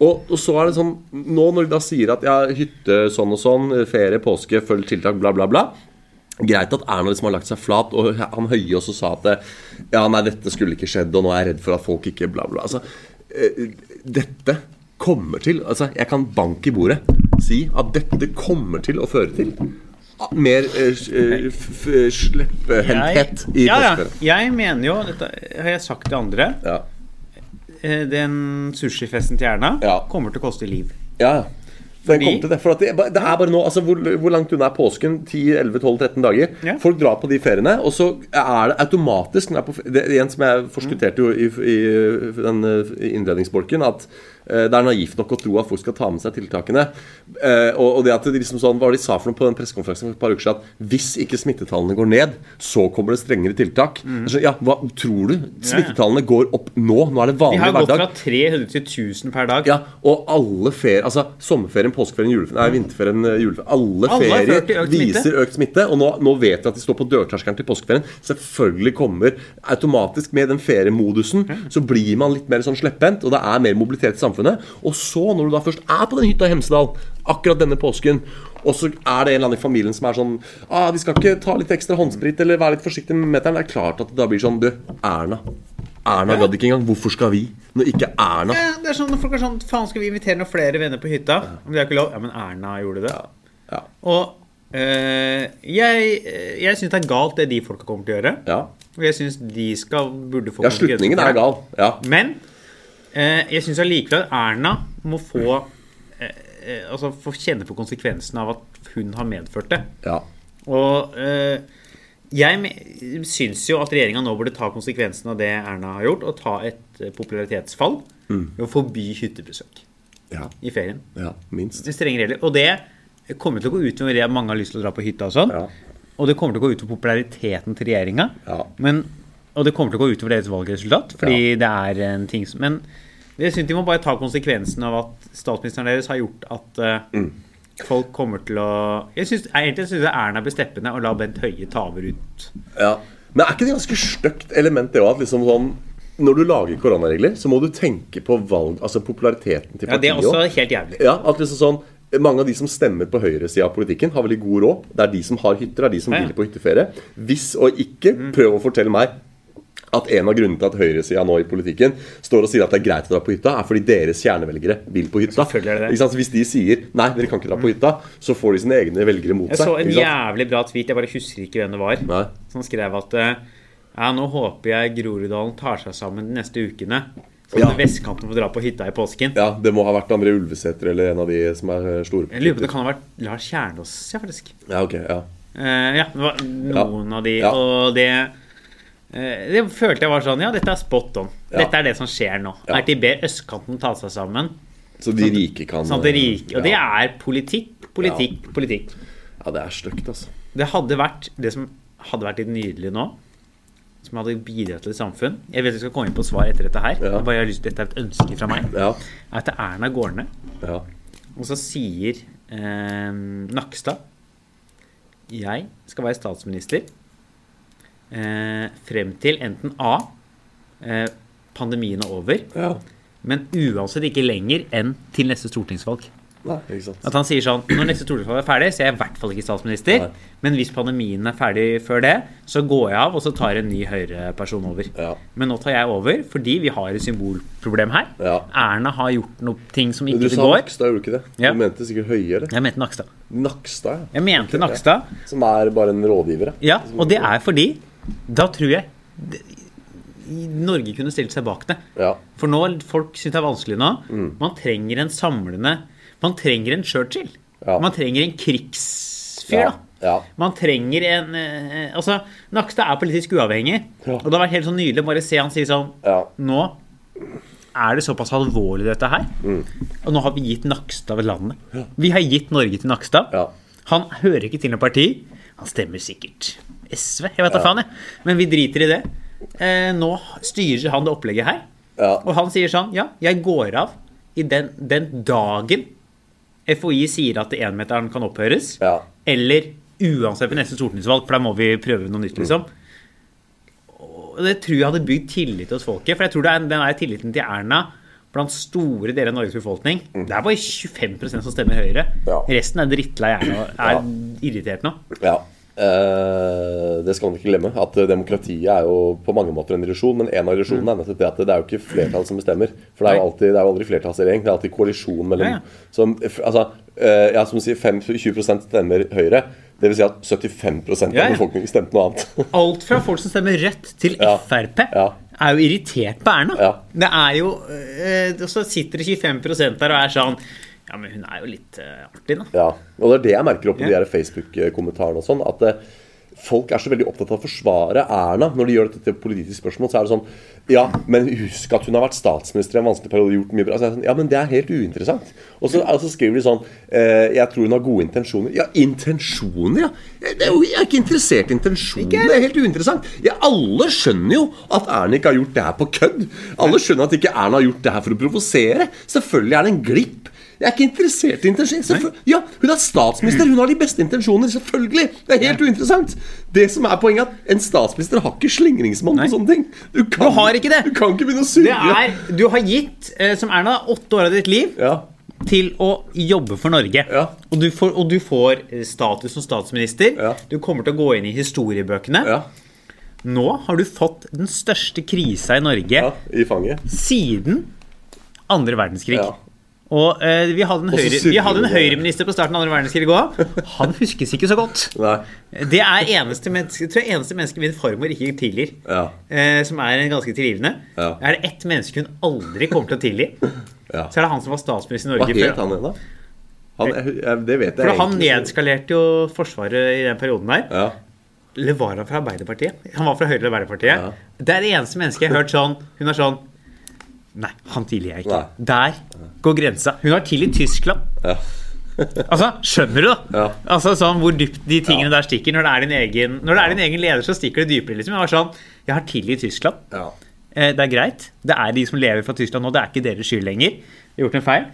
B: Og, og så er det sånn Nå når de da sier at ja, hytte sånn og sånn, ferie, påske, følg tiltak, bla, bla, bla. Greit at Erna liksom har lagt seg flat, og han Høie også sa at ja, nei, dette skulle ikke skjedd, og nå er jeg redd for at folk ikke bla, bla. Altså, eh, dette kommer til Altså, jeg kan banke i bordet si at dette kommer til å føre til mer eh, eh, slepphendthet i
A: ja, ja. jeg mener jo, dette har jeg sagt til andre,
B: Ja.
A: den sushifesten til Erna
B: Ja.
A: kommer til å koste liv.
B: Ja, ja. Den kom til det, for at det, det er bare nå altså hvor, hvor langt unna er påsken? 10-11-12-13 dager.
A: Ja.
B: Folk drar på de feriene, og så er det automatisk det er på, det, En som jeg forskutterte jo i, i den eh, innledningsbolken, at det er naivt nok å tro at folk skal ta med seg tiltakene. Eh, og, det at det liksom sånn, var de sa for noe på den pressekonferansen for et par uker siden? At hvis ikke smittetallene går ned, så kommer det strengere tiltak.
A: Mm.
B: Så, ja, hva tror du? Smittetallene går opp nå. Nå er det vanlig
A: Vi
B: de
A: har gått
B: hverdag.
A: fra 300 til 1000 per dag.
B: Ja, og alle ferier Altså sommerferien, påskeferien, juleferien, nei, vinterferien, eh, juleferien Alle,
A: Alle
B: ferier
A: økt smitte.
B: viser økt smitte. Og nå, nå vet vi at de står på dørterskelen til påskeferien. Selvfølgelig kommer automatisk med den feriemodusen, så blir man litt mer sånn slepphendt, og det er mer mobilitet i samfunnet. Og så, når du da først er på den hytta i Hemsedal akkurat denne påsken, og så er det en eller annen i familien som er sånn ah, 'Vi skal ikke ta litt ekstra håndsprit eller være litt forsiktig med meteren.' Det er klart at det da blir sånn Du, Erna. Erna gadd ikke engang. Hvorfor skal vi? Når ikke Erna
A: Ja, det er sånn, når folk er sånn Faen, skal vi invitere noen flere venner på hytta? Om det er ikke lov. Ja, men Erna gjorde det.
B: Ja.
A: Og øh, jeg, jeg syns det er galt, det de folka kommer til å gjøre.
B: Ja.
A: Og jeg syns de skal burde få
B: Ja, slutningen er gal. Ja.
A: Men jeg syns allikevel at Erna må få eh, eh, Altså få kjenne på konsekvensen av at hun har medført det.
B: ja.
A: Og eh, jeg syns jo at regjeringa nå burde ta konsekvensen av det Erna har gjort, og ta et eh, popularitetsfall ved å forby hyttebesøk
B: Ja,
A: i ferien.
B: ja minst.
A: Det strenge regler. Og det kommer til å gå ut over det at mange har lyst til å dra på hytta og sånn.
B: Ja.
A: Og det kommer til å gå ut over populariteten til regjeringa.
B: Ja.
A: Men, og det kommer til å gå utover deres valgresultat, fordi det er en ting som Men jeg syns de må bare ta konsekvensen av at statsministeren deres har gjort at eh, folk kommer til å Jeg synes, Egentlig syns jeg Erna blir steppende og la Bent Høie ta over ut.
B: Ja. Men er ikke det ganske stygt element, det òg? Liksom sånn Når du lager koronaregler, så må du tenke på valg, altså populariteten til partiet.
A: Ja, Det er også helt jævlig.
B: Ja, at liksom sånn mange av de som stemmer på høyresida av politikken, har veldig god råd. Det er de som har hytter, det er de som
A: Ja, ja.
B: vil på hytteferie. Hvis og ikke,
A: Mm.
B: prøv å fortelle meg at en av grunnene til at høyresida nå i politikken står og sier at det er greit å dra på hytta, er fordi deres kjernevelgere vil på hytta. Så Hvis de sier nei, dere kan ikke dra på hytta, så får de sine egne velgere mot seg.
A: Jeg så en jævlig bra tweet, jeg bare husker ikke hvem det var.
B: Nei.
A: Som skrev at eh, ja, nå håper jeg Groruddalen tar seg sammen de neste ukene. Så
B: Ja.
A: vestkanten får dra på hytta i påsken.
B: Ja, det må ha vært André Ulvesæter eller en av de som er eh, store.
A: Jeg lurer på det kan ha vært Lars Kjernås, ja, faktisk.
B: Ja, ok, ja.
A: Uh, ja, det var noen av de.
B: Ja.
A: Og det Det følte jeg var sånn Ja, dette er spot on.
B: Ja.
A: Dette er det som skjer nå.
B: Ja.
A: De ber østkanten ta seg sammen.
B: Så de rike kan
A: Sånn det rike, og det er politikk, politikk, politikk.
B: ja, det er stygt, altså.
A: Det hadde vært Det som hadde vært litt nydelig nå, som hadde bidratt til et samfunn Jeg vet vi skal komme inn på svar etter dette her.
B: Ja.
A: Jeg bare har lyst, Dette er et ønske fra meg.
B: Ja.
A: Er at Erna går ned,
B: ja.
A: og så sier eh, Nakstad Jeg skal være statsminister eh, frem til enten A. Eh, pandemien er over,
B: ja.
A: men uansett ikke lenger enn til neste stortingsvalg.
B: Nei.
A: At han sier sånn Når neste stortingsvalg er ferdig, så er jeg i hvert fall ikke statsminister.
B: Nei.
A: Men hvis pandemien er ferdig før det, så går jeg av, og så tar en ny Høyre-person over.
B: Ja.
A: Men nå tar jeg over fordi vi har et symbolproblem her.
B: Ja.
A: Erna har gjort noe ting som ikke går.
B: du sa
A: går.
B: Nakstad, gjorde du ikke det?
A: Ja.
B: Du mente sikkert Høie, eller?
A: Jeg mente Nakstad.
B: Nakstad, ja.
A: Jeg mente
B: Ok, ja.
A: Nakstad.
B: Som er bare en rådgiver,
A: Ja, og det er fordi Da tror jeg det- Norge kunne stilt seg bak det.
B: ja.
A: For nå, folk syns det er vanskelig nå.
B: Mm.
A: Man trenger en samlende Man trenger en Churchill.
B: Ja.
A: Man trenger en krigsfyr,
B: Ja.
A: da.
B: ja.
A: Man trenger en eh, Altså, Nakstad er politisk uavhengig.
B: Ja.
A: Og det har vært helt sånn nydelig å bare se han si sånn
B: ja.
A: Nå er det såpass alvorlig, dette her.
B: Mm.
A: Og nå har vi gitt Nakstad landet. Vi har gitt Norge til Nakstad.
B: Ja.
A: Han hører ikke til noe parti. Han stemmer sikkert SV. Jeg vet da
B: Ja.
A: faen, jeg. Men vi driter i det. Eh, nå styrer han det opplegget her.
B: Ja.
A: Og han sier sånn Ja, jeg går av i den, den dagen FHI sier at énmeteren kan opphøres.
B: Ja.
A: Eller uansett ved neste stortingsvalg, for da må vi prøve noe nytt, liksom. Og det tror jeg hadde bygd tillit hos folket. For jeg tror er, den er tilliten til Erna blant store deler av Norges befolkning. Det er bare 25% som stemmer Høyre.
B: Ja.
A: Resten er drittlei Erna og er
B: Ja.
A: irritert nå.
B: Ja. Eh, det skal man ikke glemme. At eh, Demokratiet er jo på mange måter en illusjon. Men en av illusjonene er nettopp det at det er jo ikke flertall som bestemmer. For det er jo, alltid, det er jo aldri flertallsregjering. Det er alltid koalisjon mellom
A: Ja.
B: Som, altså, eh, ja, som sier 5, 20% stemmer Høyre. Det vil si at 75 av
A: Ja,
B: befolkningen stemte noe annet. (laughs)
A: Alt fra folk som stemmer Rødt, til. Frp, er jo irritert på Erna. Det er jo så sitter det 25% der og er sånn Ja, men hun er jo litt uh, artig, da.
B: Ja, og det er det jeg merker opp i
A: yeah.
B: de Facebook-kommentarene og sånn, at uh, folk er så veldig opptatt av å forsvare Erna når de gjør dette til politiske politisk spørsmål. Så er det sånn Ja, men husk at hun har vært statsminister i en vanskelig periode og gjort mye bra. Så det sånn, ja, men det er helt uinteressant. Og så, altså, skriver de sånn eh, Jeg tror hun har gode intensjoner. Ja, intensjoner, ja. Det er jo, jeg er ikke interessert i intensjoner. Det er helt uinteressant. Ja, alle skjønner jo at Erna ikke har gjort det her på kødd. Alle skjønner at ikke Erna har gjort det her for å provosere. Selvfølgelig er det en glipp. Jeg er ikke interessert i intensjoner. Ja, hun er statsminister. Hun har de beste intensjoner. Selvfølgelig. Det er helt uinteressant. Det som er poenget, er at en statsminister har ikke slingringsmonn på sånne ting. Du, kan,
A: Du har ikke det.
B: Du kan ikke begynne å
A: Det er, du har gitt, eh, som Erna, åtte år av ditt liv
B: Ja.
A: til å jobbe for Norge.
B: Ja.
A: Og, du får, og du får eh, status som statsminister.
B: Ja.
A: Du kommer til å gå inn i historiebøkene.
B: ja.
A: Nå har du fått den største krisa i Norge
B: Ja, I
A: siden andre verdenskrig. Og eh, vi hadde en, høyre, vi hadde en høyreminister på starten av andre verdenskrig òg. Han huskes ikke så godt.
B: Nei.
A: Det er eneste menneske, tror jeg eneste menneske min farmor ikke tilgir.
B: Ja.
A: Eh, som er en ganske tilgivende.
B: Ja.
A: Er det ett menneske hun aldri kommer til å tilgi,
B: Ja.
A: så er det han som var statsminister i Norge.
B: Hva
A: het
B: han igjen, da? Han, det vet jeg
A: For han
B: egentlig
A: nedskalerte jo Forsvaret i den perioden der.
B: Ja.
A: Eller var han fra Arbeiderpartiet? Han var fra Høyre eller Arbeiderpartiet. Det er det eneste mennesket jeg har hørt sånn Hun er sånn Nei, han tilgir jeg ikke.
B: Nei.
A: Der går grensa. Hun har tilgitt Tyskland.
B: Ja. (laughs)
A: Altså, Skjønner du, da?
B: Ja.
A: Altså sånn Hvor dypt de tingene der stikker. Når det er din egen, når det er din egen leder, så stikker det dypere. liksom Jeg var sånn Jeg har tilgitt Tyskland.
B: Ja.
A: Eh, Det er greit. Det er de som lever fra Tyskland nå. Det er ikke deres skyld lenger. De har gjort en feil.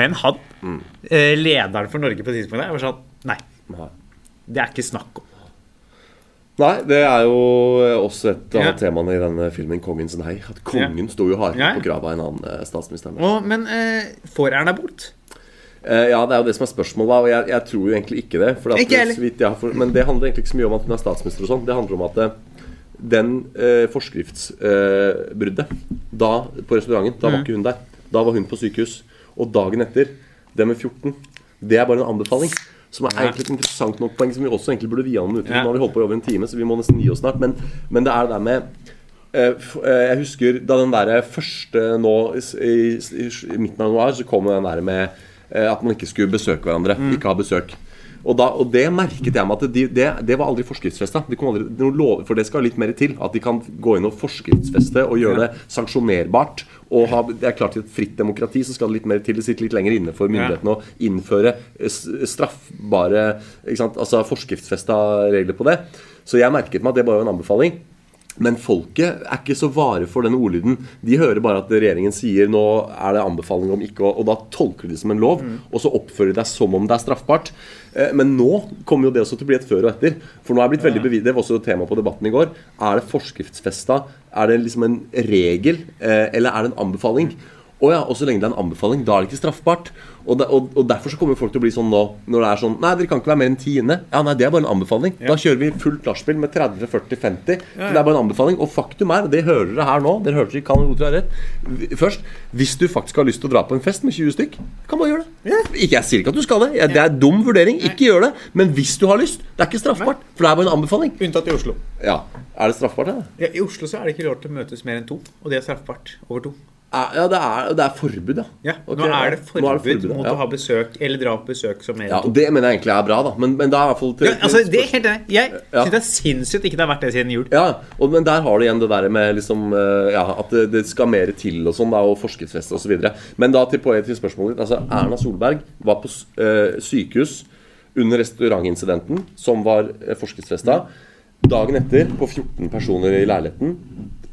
A: Men han,
B: Mm.
A: eh, lederen for Norge på tidspunktet, var sånn Nei. det er ikke snakk om.
B: Nei, det er jo også et av
A: Ja.
B: temaene i denne filmen 'Kongens nei'. At kongen sto jo hardere
A: Ja.
B: på grava enn annen statsminister.
A: Å, men eh, får Erna bort?
B: Eh, ja, det er jo det som er spørsmålet, og jeg, jeg tror jo egentlig ikke det.
A: Ikke
B: har for, men det handler egentlig ikke så mye om at hun er statsminister og sånn. Det handler om at det, den eh, forskriftsbruddet da på restauranten, da var ikke hun der. Da var hun på sykehus. Og dagen etter, det med 14, det er bare en anbefaling. Som er egentlig et interessant nok poeng som vi også egentlig burde vie ham ut
A: Ja.
B: Nå har vi holdt på i over en time, så vi må nesten gi oss snart. Men, men det er det der med eh, eh, Jeg husker da den der første nå i, midten av januar, så kom den der med eh, at man ikke skulle besøke hverandre. Ikke ha besøk. Og, da, og det merket jeg meg at de, det, det var aldri forskriftsfesta. Lov, for det skal litt mer til. At de kan gå inn og forskriftsfeste og gjøre det sanksjonerbart. Og ha, det er klart I et fritt demokrati så skal det litt mer til. Det sitter litt lenger inne for myndighetene å innføre straffbare ikke sant? Altså forskriftsfesta regler på det. Så jeg merket meg at det bare var en anbefaling. Men folket er ikke så vare for den ordlyden. De hører bare at regjeringen sier nå er det anbefaling om ikke å Og da tolker de det som en lov, og så oppfører de deg som om det er straffbart. Eh, Men nå kommer jo det også til å bli et før og etter. For nå er blitt veldig bevis Det var også tema på debatten i går. Er det forskriftsfesta? Er det liksom en regel? eh, Eller er det en anbefaling? Å ja, og så lenge det er en anbefaling, da er det ikke straffbart. Og, de, og, og derfor så kommer folk til å bli sånn nå, når det er sånn Nei, dere kan ikke være mer enn tiende. Ja, nei, det er bare en anbefaling. Da kjører vi fullt nachspiel med 30, 40, 50. Så det er bare en anbefaling. Og faktum er, og det hører dere her nå, dere hørte ikke kan til rett Først, hvis du faktisk har lyst til å dra på en fest med 20 stykk, kan bare gjøre det. Ikke, jeg sier ikke at du skal det. Det er dum vurdering. Ikke gjør det. Men hvis du har lyst, det er ikke straffbart. For det er bare en anbefaling.
A: Unntatt i Oslo.
B: Ja, Er det straffbart, det?
A: Ja, I Oslo så er det ikke lov til å møtes mer enn to, og det er straffbart. Over to.
B: Ja, det er, det er forbud, ja.
A: Ja,
B: okay,
A: Nå er det forbud,
B: Nå er det forbud,
A: mot
B: ja.
A: å ha besøk eller dra på besøk som mer
B: Ja, Det mener jeg egentlig er bra, da. Men, men det er i hvert fall til,
A: Ja, altså, det er helt enig. Jeg
B: Ja.
A: synes det er sinnssykt ikke det har vært det siden jul.
B: Ja, og, men der har du igjen det der med liksom eh, Ja, at det, det skal mer til og sånn, da, og forskriftsfeste videre. Men da til, poet til spørsmålet ditt. Altså, Erna Solberg var på eh, sykehus under restaurantincidenten, som var uh, forskriftsfesta. Dagen etter, på 14 personer i leiligheten,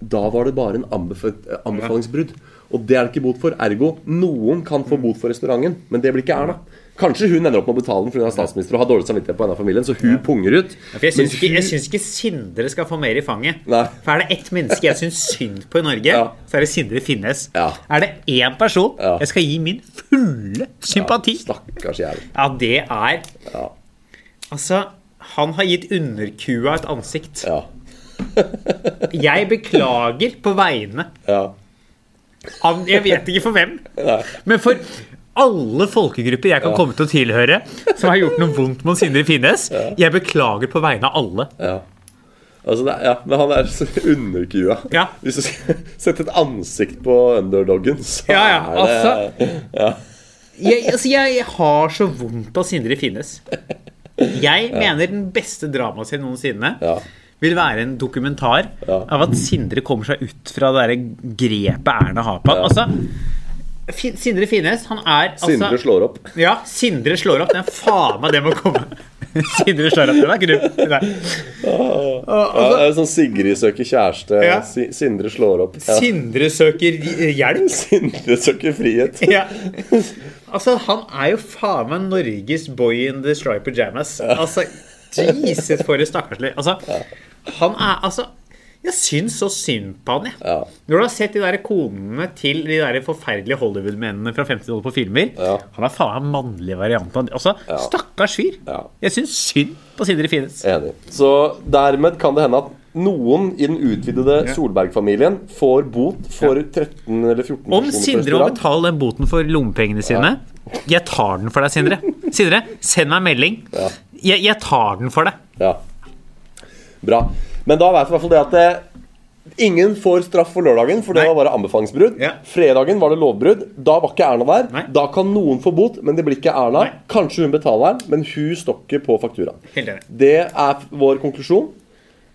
B: da var det bare en anbef eh, anbefalingsbrudd. Og det er det ikke bot for. Ergo, noen kan få bot for restauranten, men det blir ikke Erna. Kanskje hun ender opp med å betale den fordi hun er statsminister og har dårlig samvittighet på en av familien, så hun punger ut.
A: Ja, For jeg syns ikke,
B: hun-
A: ikke Sindre skal få mer i fanget.
B: Nei.
A: For er det ett menneske jeg syns synd på i Norge,
B: Ja.
A: så er det Sindre Finnes.
B: Ja.
A: Er det én person
B: Ja.
A: jeg skal gi min fulle sympati,
B: Stakkars jævel.
A: ja, det er
B: Ja.
A: Altså, han har gitt underkua et ansikt.
B: Ja. (laughs)
A: Jeg beklager på vegne
B: ja.
A: Jeg vet ikke for hvem, men for alle folkegrupper jeg kan komme til å tilhøre som har gjort noe vondt mot Sindre Finnes. Jeg beklager på vegne av alle.
B: Ja. Altså, er, ja, men han er underkua.
A: Ja.
B: Hvis du skal (laughs) sette et ansikt på underdoggen, så
A: Ja, ja,
B: er det ja.
A: Jeg, altså, jeg, jeg har så vondt av Sindre Finnes. Jeg mener den beste dramaserien noensinne
B: Ja.
A: Vil være en dokumentar
B: Ja.
A: av at Sindre kommer seg ut fra det derre grepet Erna har på ham. Altså, Sindre Finnes, han er altså
B: Sindre slår opp.
A: Ja, Sindre slår opp. Det er faen meg det må komme. (laughs) Sindre slår opp. Den er ikke dum. Nei.
B: Ja, det sånn Sigrid søker kjæreste,
A: Ja.
B: Sindre slår opp. Ja.
A: Sindre søker hjelp. (laughs)
B: Sindre søker frihet.
A: Ja. Altså, han er jo faen meg Norges boy in the striped pajamas. Altså, Jesus, for et stakkarslig Altså, han er altså Jeg syns så synd på han, jeg.
B: Ja.
A: Når du har sett de der konene til de der forferdelige Hollywood-mennene fra 50-tallet på filmer
B: Ja.
A: Han er faen meg mannlige varianten. Altså, stakkars fyr.
B: Ja.
A: Jeg syns synd på Sindre Finnes.
B: Enig. Så dermed kan det hende at noen i den utvidede Solberg-familien får bot for 13 eller 14
A: Om Sindre må betale den boten for lommepengene sine Jeg tar den for deg, Sindre. Sindre, send meg en melding. Jeg, jeg tar den for deg.
B: Ja. Bra. Men da vet vi i hvert fall det at det, ingen får straff for lørdagen, for det
A: Nei.
B: var bare anbefalingsbrudd.
A: Ja.
B: Fredagen var det lovbrudd. Da var ikke Erna der.
A: Nei.
B: Da kan noen få bot, men det blir ikke Erna.
A: Nei.
B: Kanskje hun betaler den, men hun stokker på fakturaen. Det er vår konklusjon.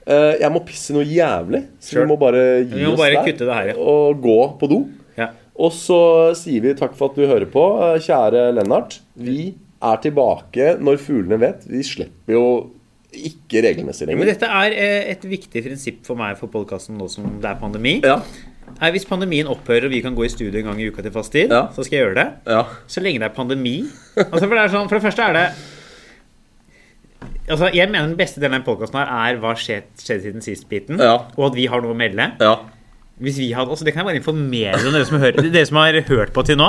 B: Eh, Jeg må pisse noe jævlig, så
A: Sure.
B: vi må bare gi
A: må
B: oss
A: bare
B: der
A: det her, ja.
B: og gå på do.
A: Ja.
B: Og så sier vi takk for at du hører på, eh, kjære Lennart. Vi er tilbake når fuglene vet. Vi slipper jo ikke regelmessig
A: Men
B: lenger.
A: dette er eh, et viktig prinsipp for meg for podkasten nå som det er pandemi.
B: Ja,
A: Er Hvis pandemien opphører og vi kan gå i studio en gang i uka til fast tid,
B: Ja.
A: så skal jeg gjøre det.
B: ja,
A: Så lenge det er pandemi. Altså for, det er sånn, for det første er det Altså, Jeg mener den beste delen av podkasten er hva skjedde skjedd siden sist-biten.
B: Ja.
A: Og at vi har noe å melde.
B: ja.
A: Hvis vi hadde, altså Det kan jeg bare informere om dere som, hører, dere som har hørt på til nå.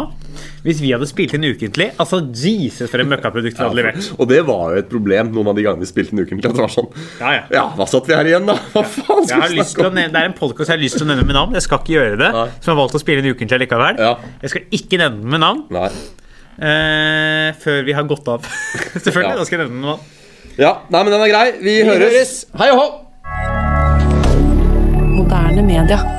A: Hvis vi hadde spilt inn ukentlig Altså, Jesus, for et møkkaprodukt vi hadde levert.
B: Og det var jo et problem noen av de gangene vi spilte en ukentlig. At det var sånn
A: Ja, ja.
B: Ja, hva satt vi her igjen, da? Hva faen skal
A: har
B: vi
A: lyst til å
B: snakke om?
A: nevne, det er en podkast jeg har lyst til å nevne med navn. Jeg skal ikke gjøre det.
B: Nei.
A: Som har valgt å spille inn ukentlig likevel.
B: Ja.
A: Jeg skal ikke nevne den med navn
B: Nei.
A: eh, før vi har gått av. (laughs) Selvfølgelig.
B: Ja.
A: Da skal jeg nevne den med navn.
B: Ja, nei, men den er grei. Vi, høres.
A: høres.
B: Hei og hå!
C: Moderne media.